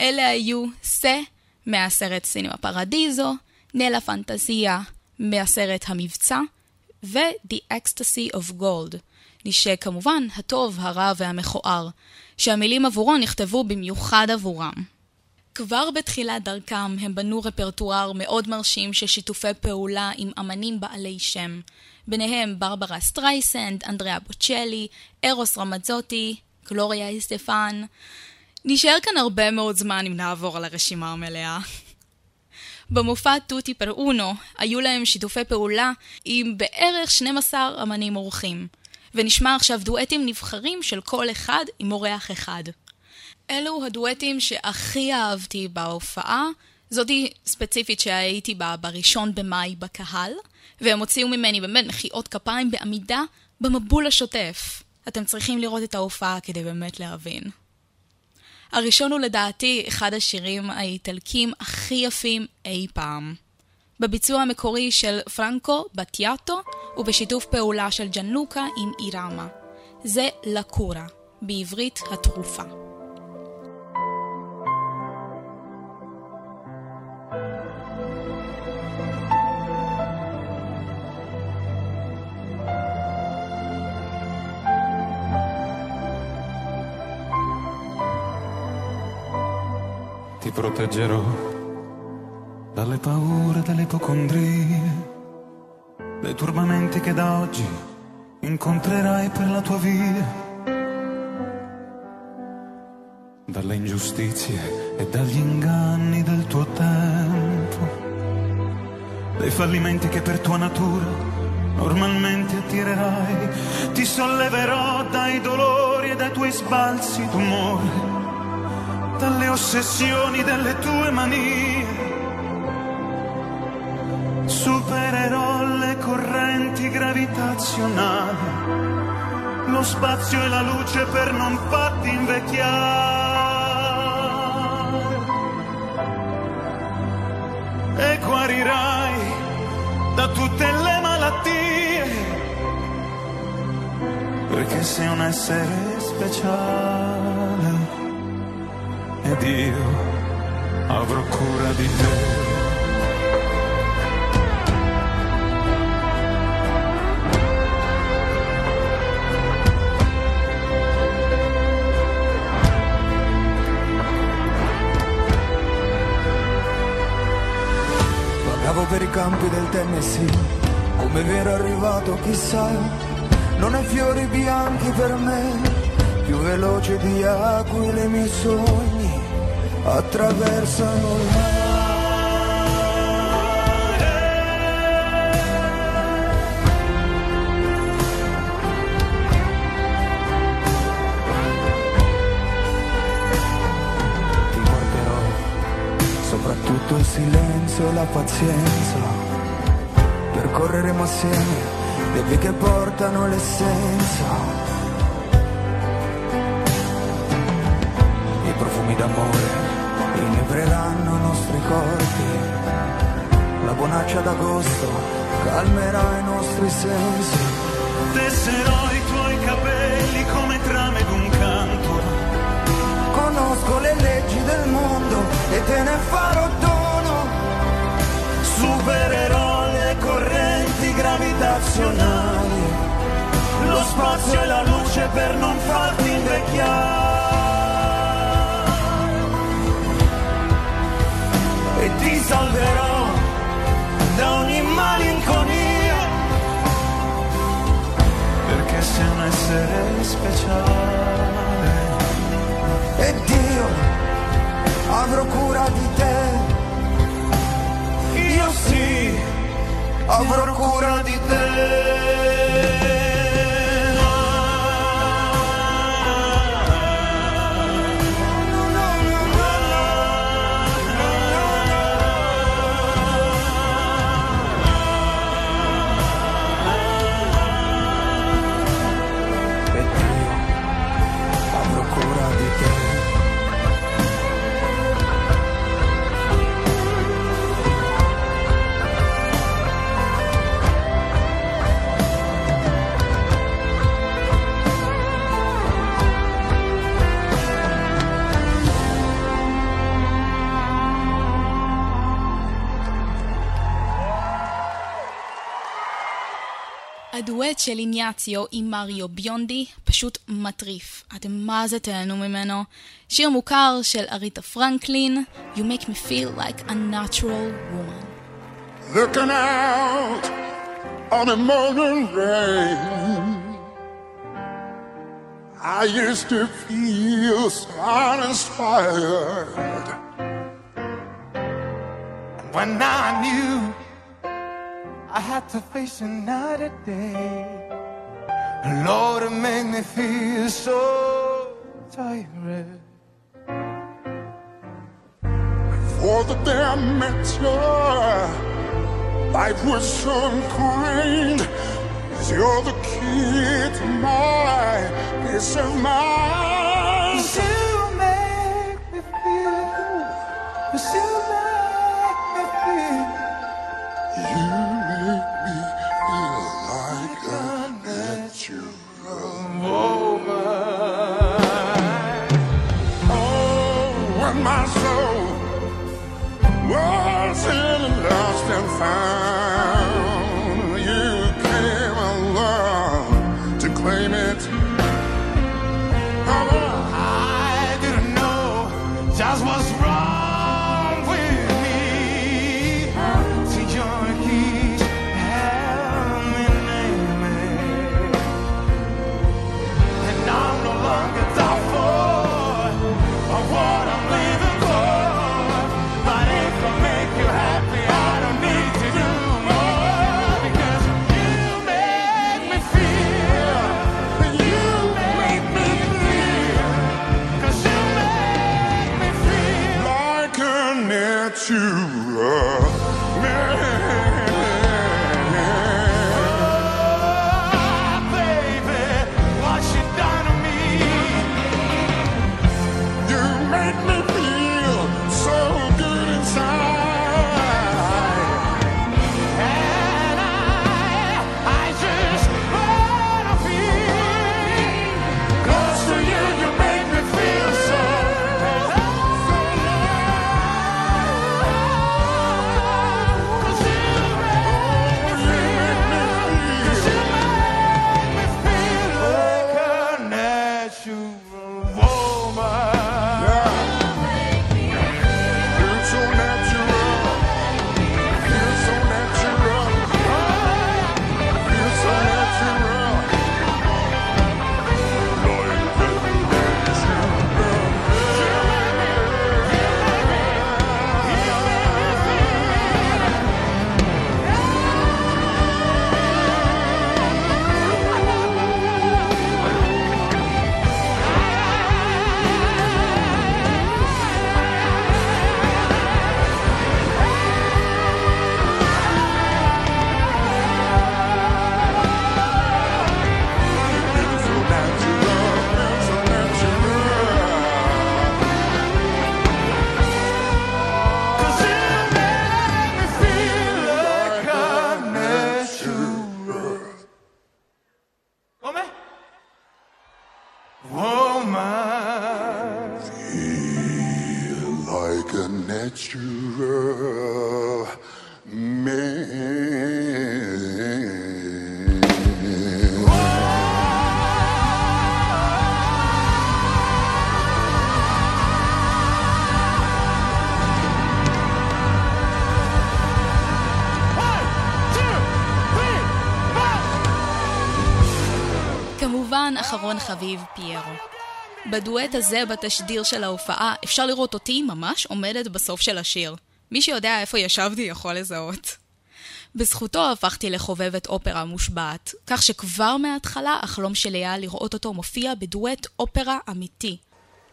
אלה היו סה מהסרט סינמה פרדיזו, נלה פנטזיה מהסרט המבצע, ו-The Ecstasy of Gold, שכמובן הטוב, הרע והמכוער, שהמילים עבורו נכתבו במיוחד עבורם. כבר בתחילת דרכם הם בנו רפרטואר מאוד מרשים של שיתופי פעולה עם אמנים בעלי שם, ביניהם ברברה סטרייסנד, אנדריאה בוצ'לי, ארוס רמזוטי, גלוריה איסטפן. נשאר כאן הרבה מאוד זמן אם נעבור על הרשימה המלאה. במופע Tutti per uno היו להם שיתופי פעולה עם בערך 12 אמנים אורחים, ונשמע עכשיו דואטים נבחרים של כל אחד עם אורח אחד. אלו הדואטים שהכי אהבתי בהופעה, זאתי ספציפית שהייתי בה בראשון במאי בקהל, והם הוציאו ממני באמת מחיאות כפיים בעמידה במבול השוטף. אתם צריכים לראות את ההופעה כדי באמת להבין. הראשון הוא לדעתי אחד השירים האיטלקים הכי יפים אי פעם. בביצוע המקורי של פרנקו בטיאטו ובשיתוף פעולה של ג'נלוקה עם אירמה. זה לקורה, בעברית התרופה. Ti proteggerò dalle paure, dalle ipocondrie, dai turbamenti che da oggi incontrerai per la tua via, dalle ingiustizie e dagli inganni del tuo tempo, dai fallimenti che per tua natura normalmente attirerai, ti solleverò dai dolori e dai tuoi sbalzi d'umore dalle ossessioni delle tue manie. Supererò le correnti gravitazionali, lo spazio e la luce per non farti invecchiare. E guarirai da tutte le malattie, perché sei un essere speciale ed io avrò cura di te. Vagavo per i campi del Tennessee, come vero arrivato chissà, non hai fiori bianchi per me, più veloce di aquile i miei sogni attraversano il mare. Ti guarderò, soprattutto il silenzio e la pazienza. Percorreremo assieme le vie che portano l'essenza. I profumi d'amore inebreranno i nostri corpi. La bonaccia d'agosto calmerà i nostri sensi. Tesserò i tuoi capelli come trame d'un canto. Conosco le leggi del mondo e te ne farò dono. Supererò le correnti gravitazionali, lo spazio e la luce per non farti invecchiare. Essere speciale. Ed io avrò cura di te. Io sì, avrò cura di te. הדואט של איניאציו עם מריו ביונדי פשוט מטריף. אתם מה זה תהנו ממנו? שיר מוכר של אריתה פרנקלין, You make me feel like a natural woman. Looking out on the morning rain I used to feel so uninspired When I knew I had to face another day. Lord, it made me feel so tired. For the day I met you, life was so unkind. You're the key to my peace of mind. You make me feel, you found. אחרון חביב, פיירו. בדואט הזה בתשדיר של ההופעה אפשר לראות אותי ממש עומדת בסוף של השיר. מי שיודע איפה ישבתי יכול לזהות. בזכותו הפכתי לחובבת אופרה מושבעת, כך שכבר מההתחלה החלום שלי היה לראות אותו מופיע בדואט אופרה אמיתי.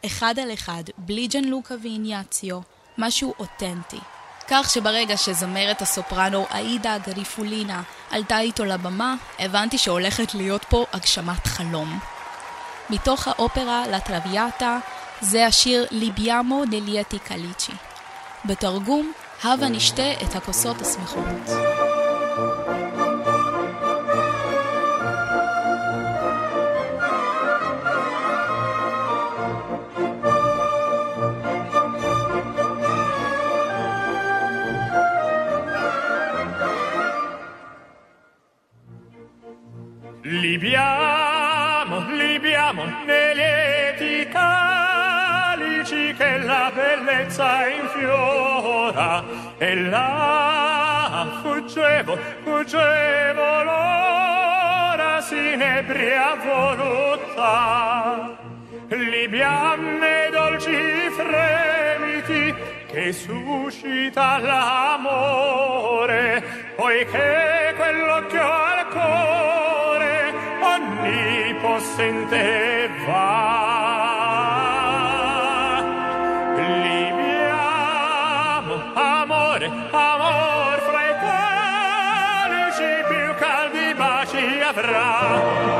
אחד על אחד, בלי ג'ן לוקה ואיניאציו, משהו אותנטי. כך שברגע שזמרת הסופרנו אעידה גריפולינה עלתה איתו לבמה, הבנתי שהולכת להיות פה הגשמת חלום. מתוך האופרה לטרוויאטה זה השיר ליביאמו דלייטי קליצ'י. בתרגום, הבה נשתה את הכוסות השמחות. Libiamo, libiamo nei calici che la bellezza infiora e là fuggevo, fuggevo l'ora sinebria voluta. Libiam nei dolci fremiti che suscita l'amore, poiché quell'occhio onnipotente va. Amore amor fra i calici più caldi baci avrà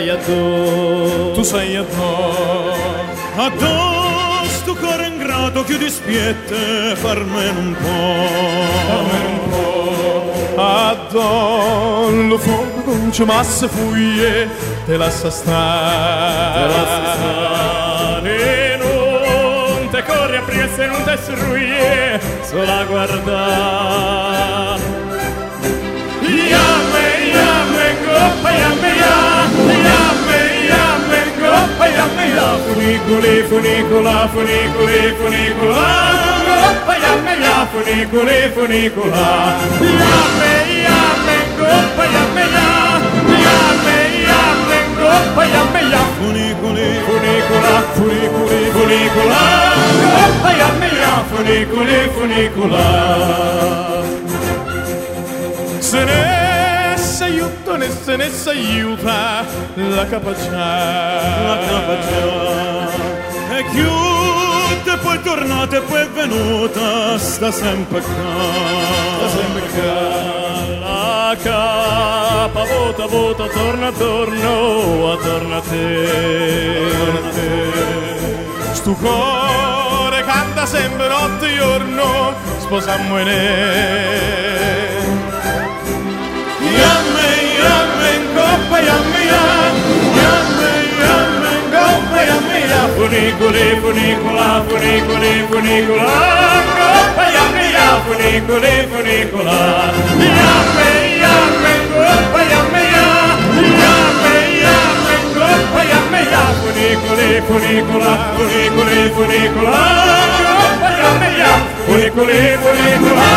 saiette tu. Sai addo Tu. Sei addo Addo sto cuore ingrato che dispiette farmene un po' addo lo fondo non ci masse fuglie te lascia stare. Te lascia stare. Non te corri a priesse non te sruie solo a guardare goppa yambe yambe yambe goppa yambe la funicole funicola funicole funicola goppa yambe la funicole funicola yambe yambe goppa yambe yambe yambe goppa yambe la funicole funicola funicole aiuta, ne se ne si aiuta la capacità. La capacità E chiude poi tornata e poi è venuta Sta sempre qua sempre qua. La capa vota, vota, torna, torno, torna a te. Torna a te. Stu cuore canta sempre notte e giorno, sposammo in yanmen koppa yammi ya yanmen yanmen koppa yammi ya funiculi funicula funiculi funicula koppa yammi ya funiculi funicula yammen yanmen koppa yammi ya yanmen yanmen koppa yammi ya funiculi funicula funiculi funicula koppa yammi ya funiculi funicula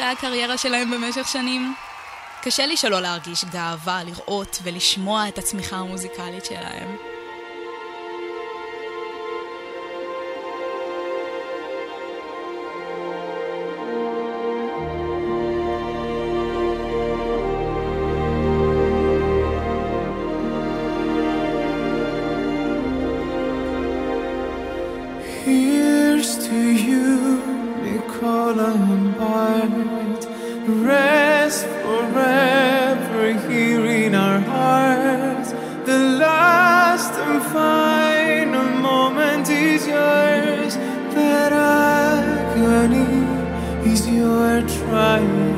אחרי הקריירה שלהם במשך שנים? קשה לי שלא להרגיש גאווה לראות ולשמוע את הצמיחה המוזיקלית שלהם. were trying.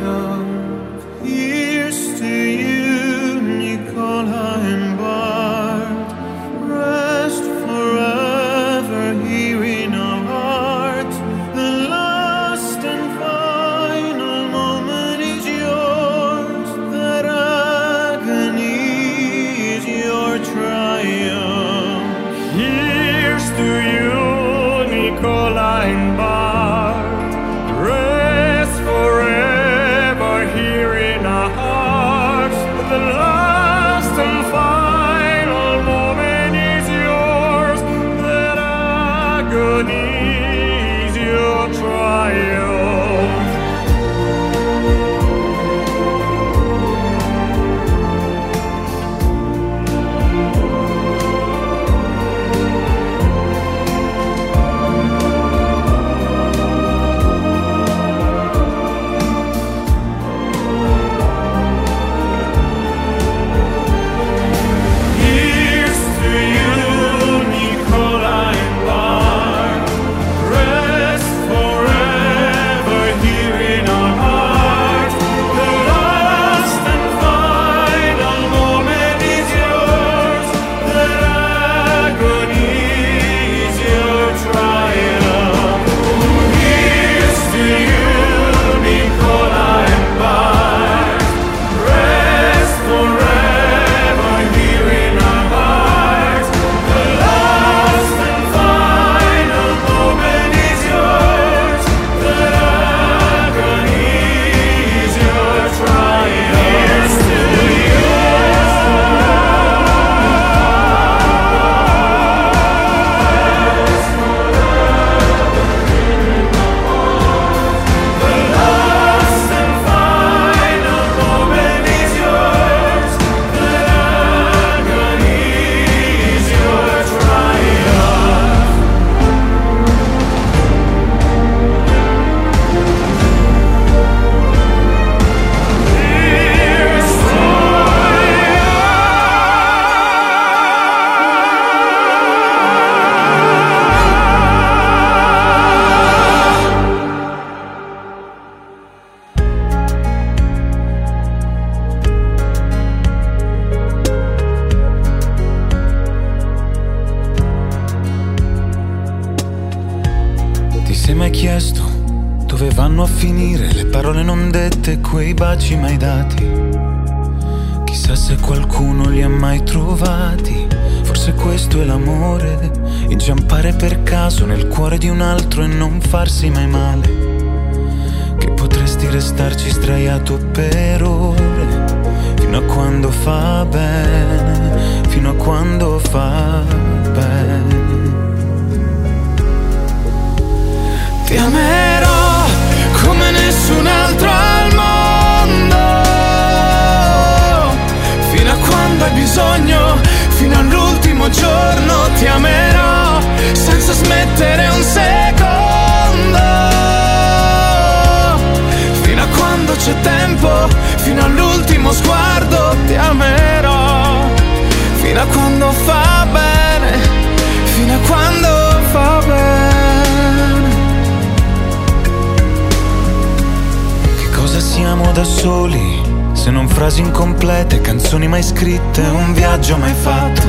Frasi incomplete, canzoni mai scritte, un viaggio mai fatto.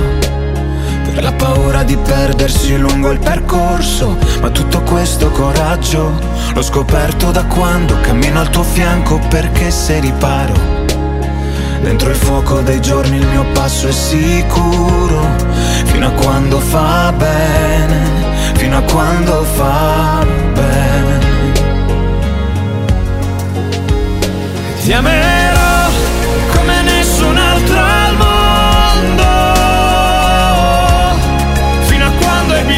Per la paura di perdersi lungo il percorso, ma tutto questo coraggio l'ho scoperto da quando cammino al tuo fianco perché sei riparo. Dentro il fuoco dei giorni il mio passo è sicuro, fino a quando fa bene, fino a quando fa bene. Ti amerò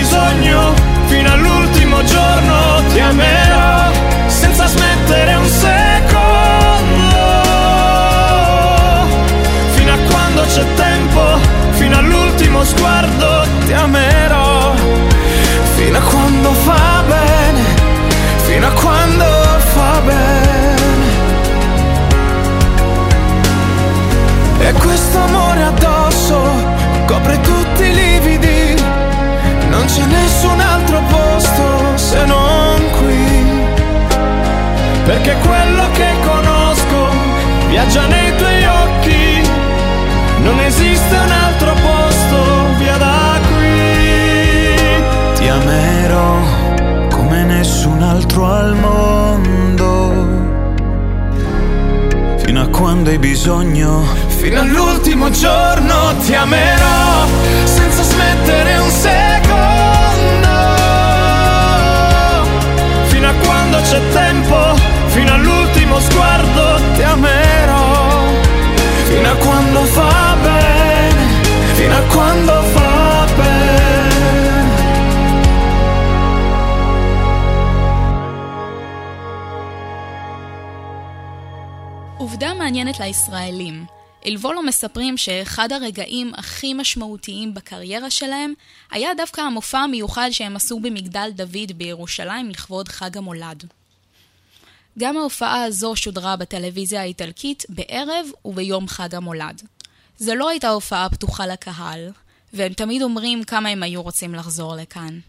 bisogno, fino all'ultimo giorno ti amerò, senza smettere un secondo, fino a quando c'è tempo, fino all'ultimo sguardo ti amerò, fino a quando fa bene, fino a quando fa bene. E questo amore addosso copre tutti i lividi. Non c'è nessun altro posto se non qui. Perché quello che conosco viaggia nei tuoi occhi. Non esiste un altro posto via da qui. Ti amerò come nessun altro al mondo fino a quando hai bisogno. Fino all'ultimo giorno ti amerò senza smettere un secondo. Fino a quando c'è tempo, fino all'ultimo sguardo ti amerò. Fino a quando fa bene, fino a quando fa bene. מעניינת לישראלים. אלבולו מספרים שאחד הרגעים הכי משמעותיים בקריירה שלהם היה דווקא המופע המיוחד שהם עשו במגדל דוד בירושלים לכבוד חג המולד. גם ההופעה הזו שודרה בטלוויזיה האיטלקית בערב וביום חג המולד. זו לא הייתה הופעה פתוחה לקהל, והם תמיד אומרים כמה הם היו רוצים לחזור לכאן.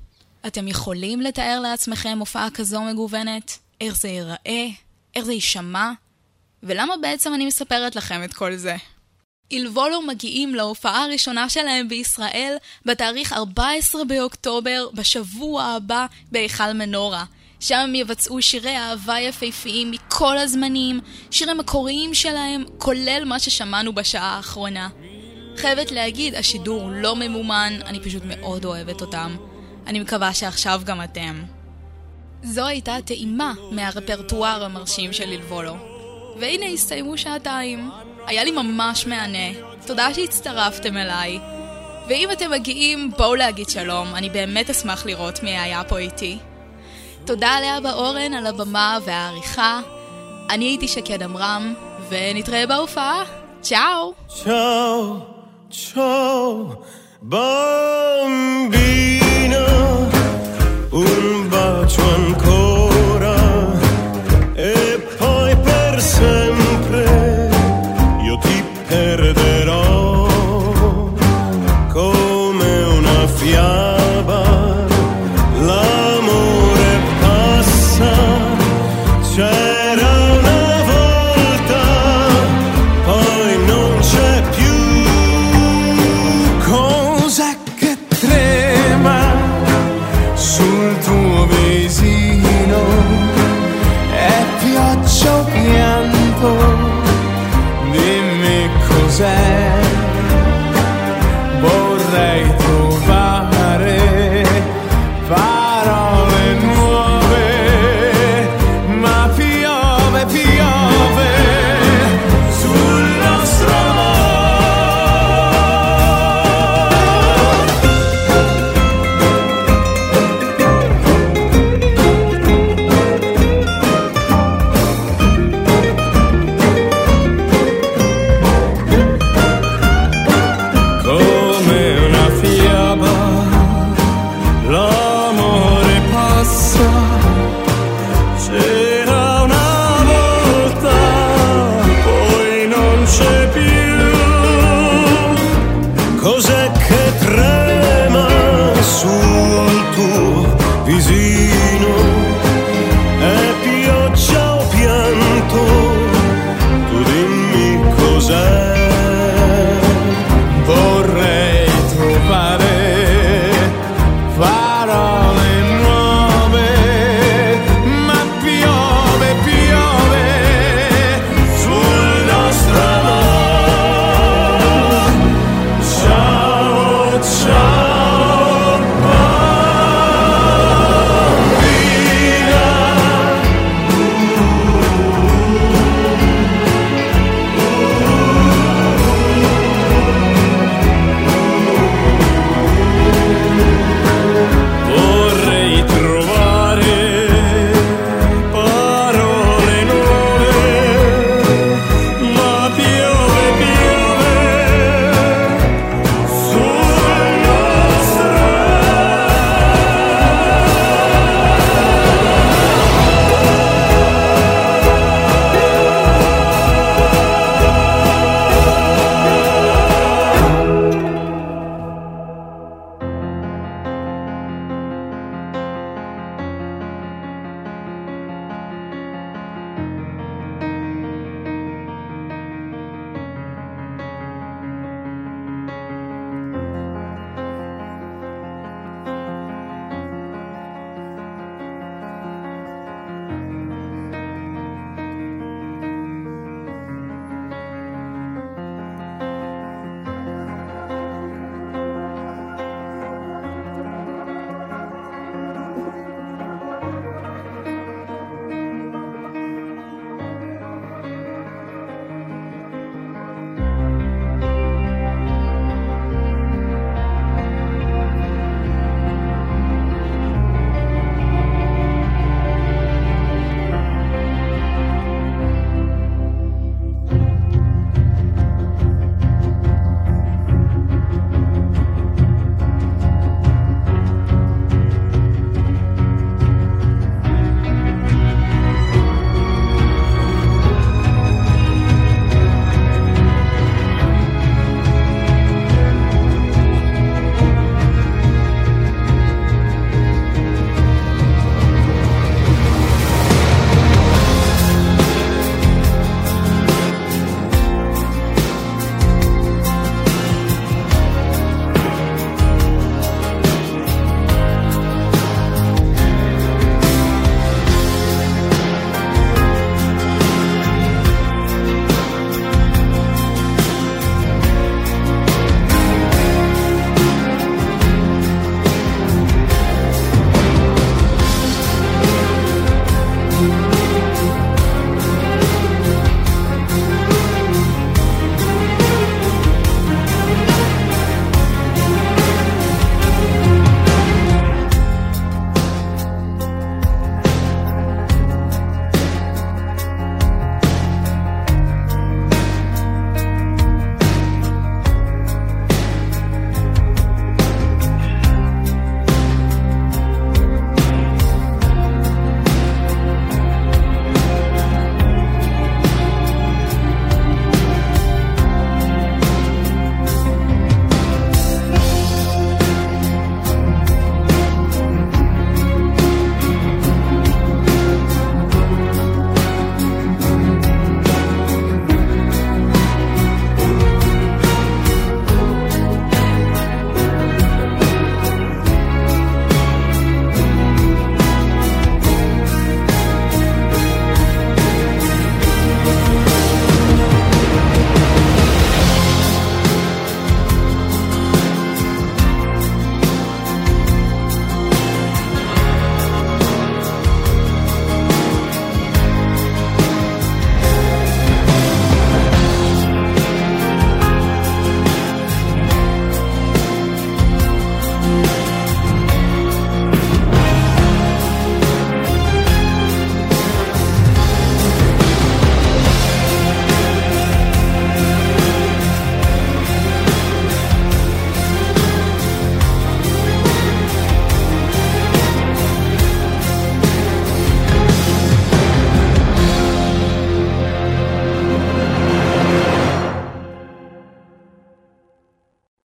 אתם יכולים לתאר לעצמכם הופעה כזו מגוונת? איך זה ייראה? איך זה יישמע? ולמה בעצם אני מספרת לכם את כל זה? אילבולו מגיעים להופעה הראשונה שלהם בישראל בתאריך 14 באוקטובר, בשבוע הבא, בהיכל מנורה. שם הם יבצעו שירי אהבה יפהפיים מכל הזמנים, שירים מקוריים שלהם, כולל מה ששמענו בשעה האחרונה. חייבת להגיד, השידור לא ממומן, אני פשוט מאוד אוהבת אותם. אני מקווה שעכשיו גם אתם. זו הייתה טעימה מהרפרטואר המרשים של אילבולו. והנה הסתיימו שעתיים. היה לי ממש מהנה. תודה שהצטרפתם אליי. ואם אתם מגיעים, בואו להגיד שלום, אני באמת אשמח לראות מי היה פה איתי. תודה לאבא אורן על הבמה והעריכה. אני הייתי שקד עמרם, ונתראה בהופעה. צ'או! Ciao, ciao, bambina, un bacio ancora.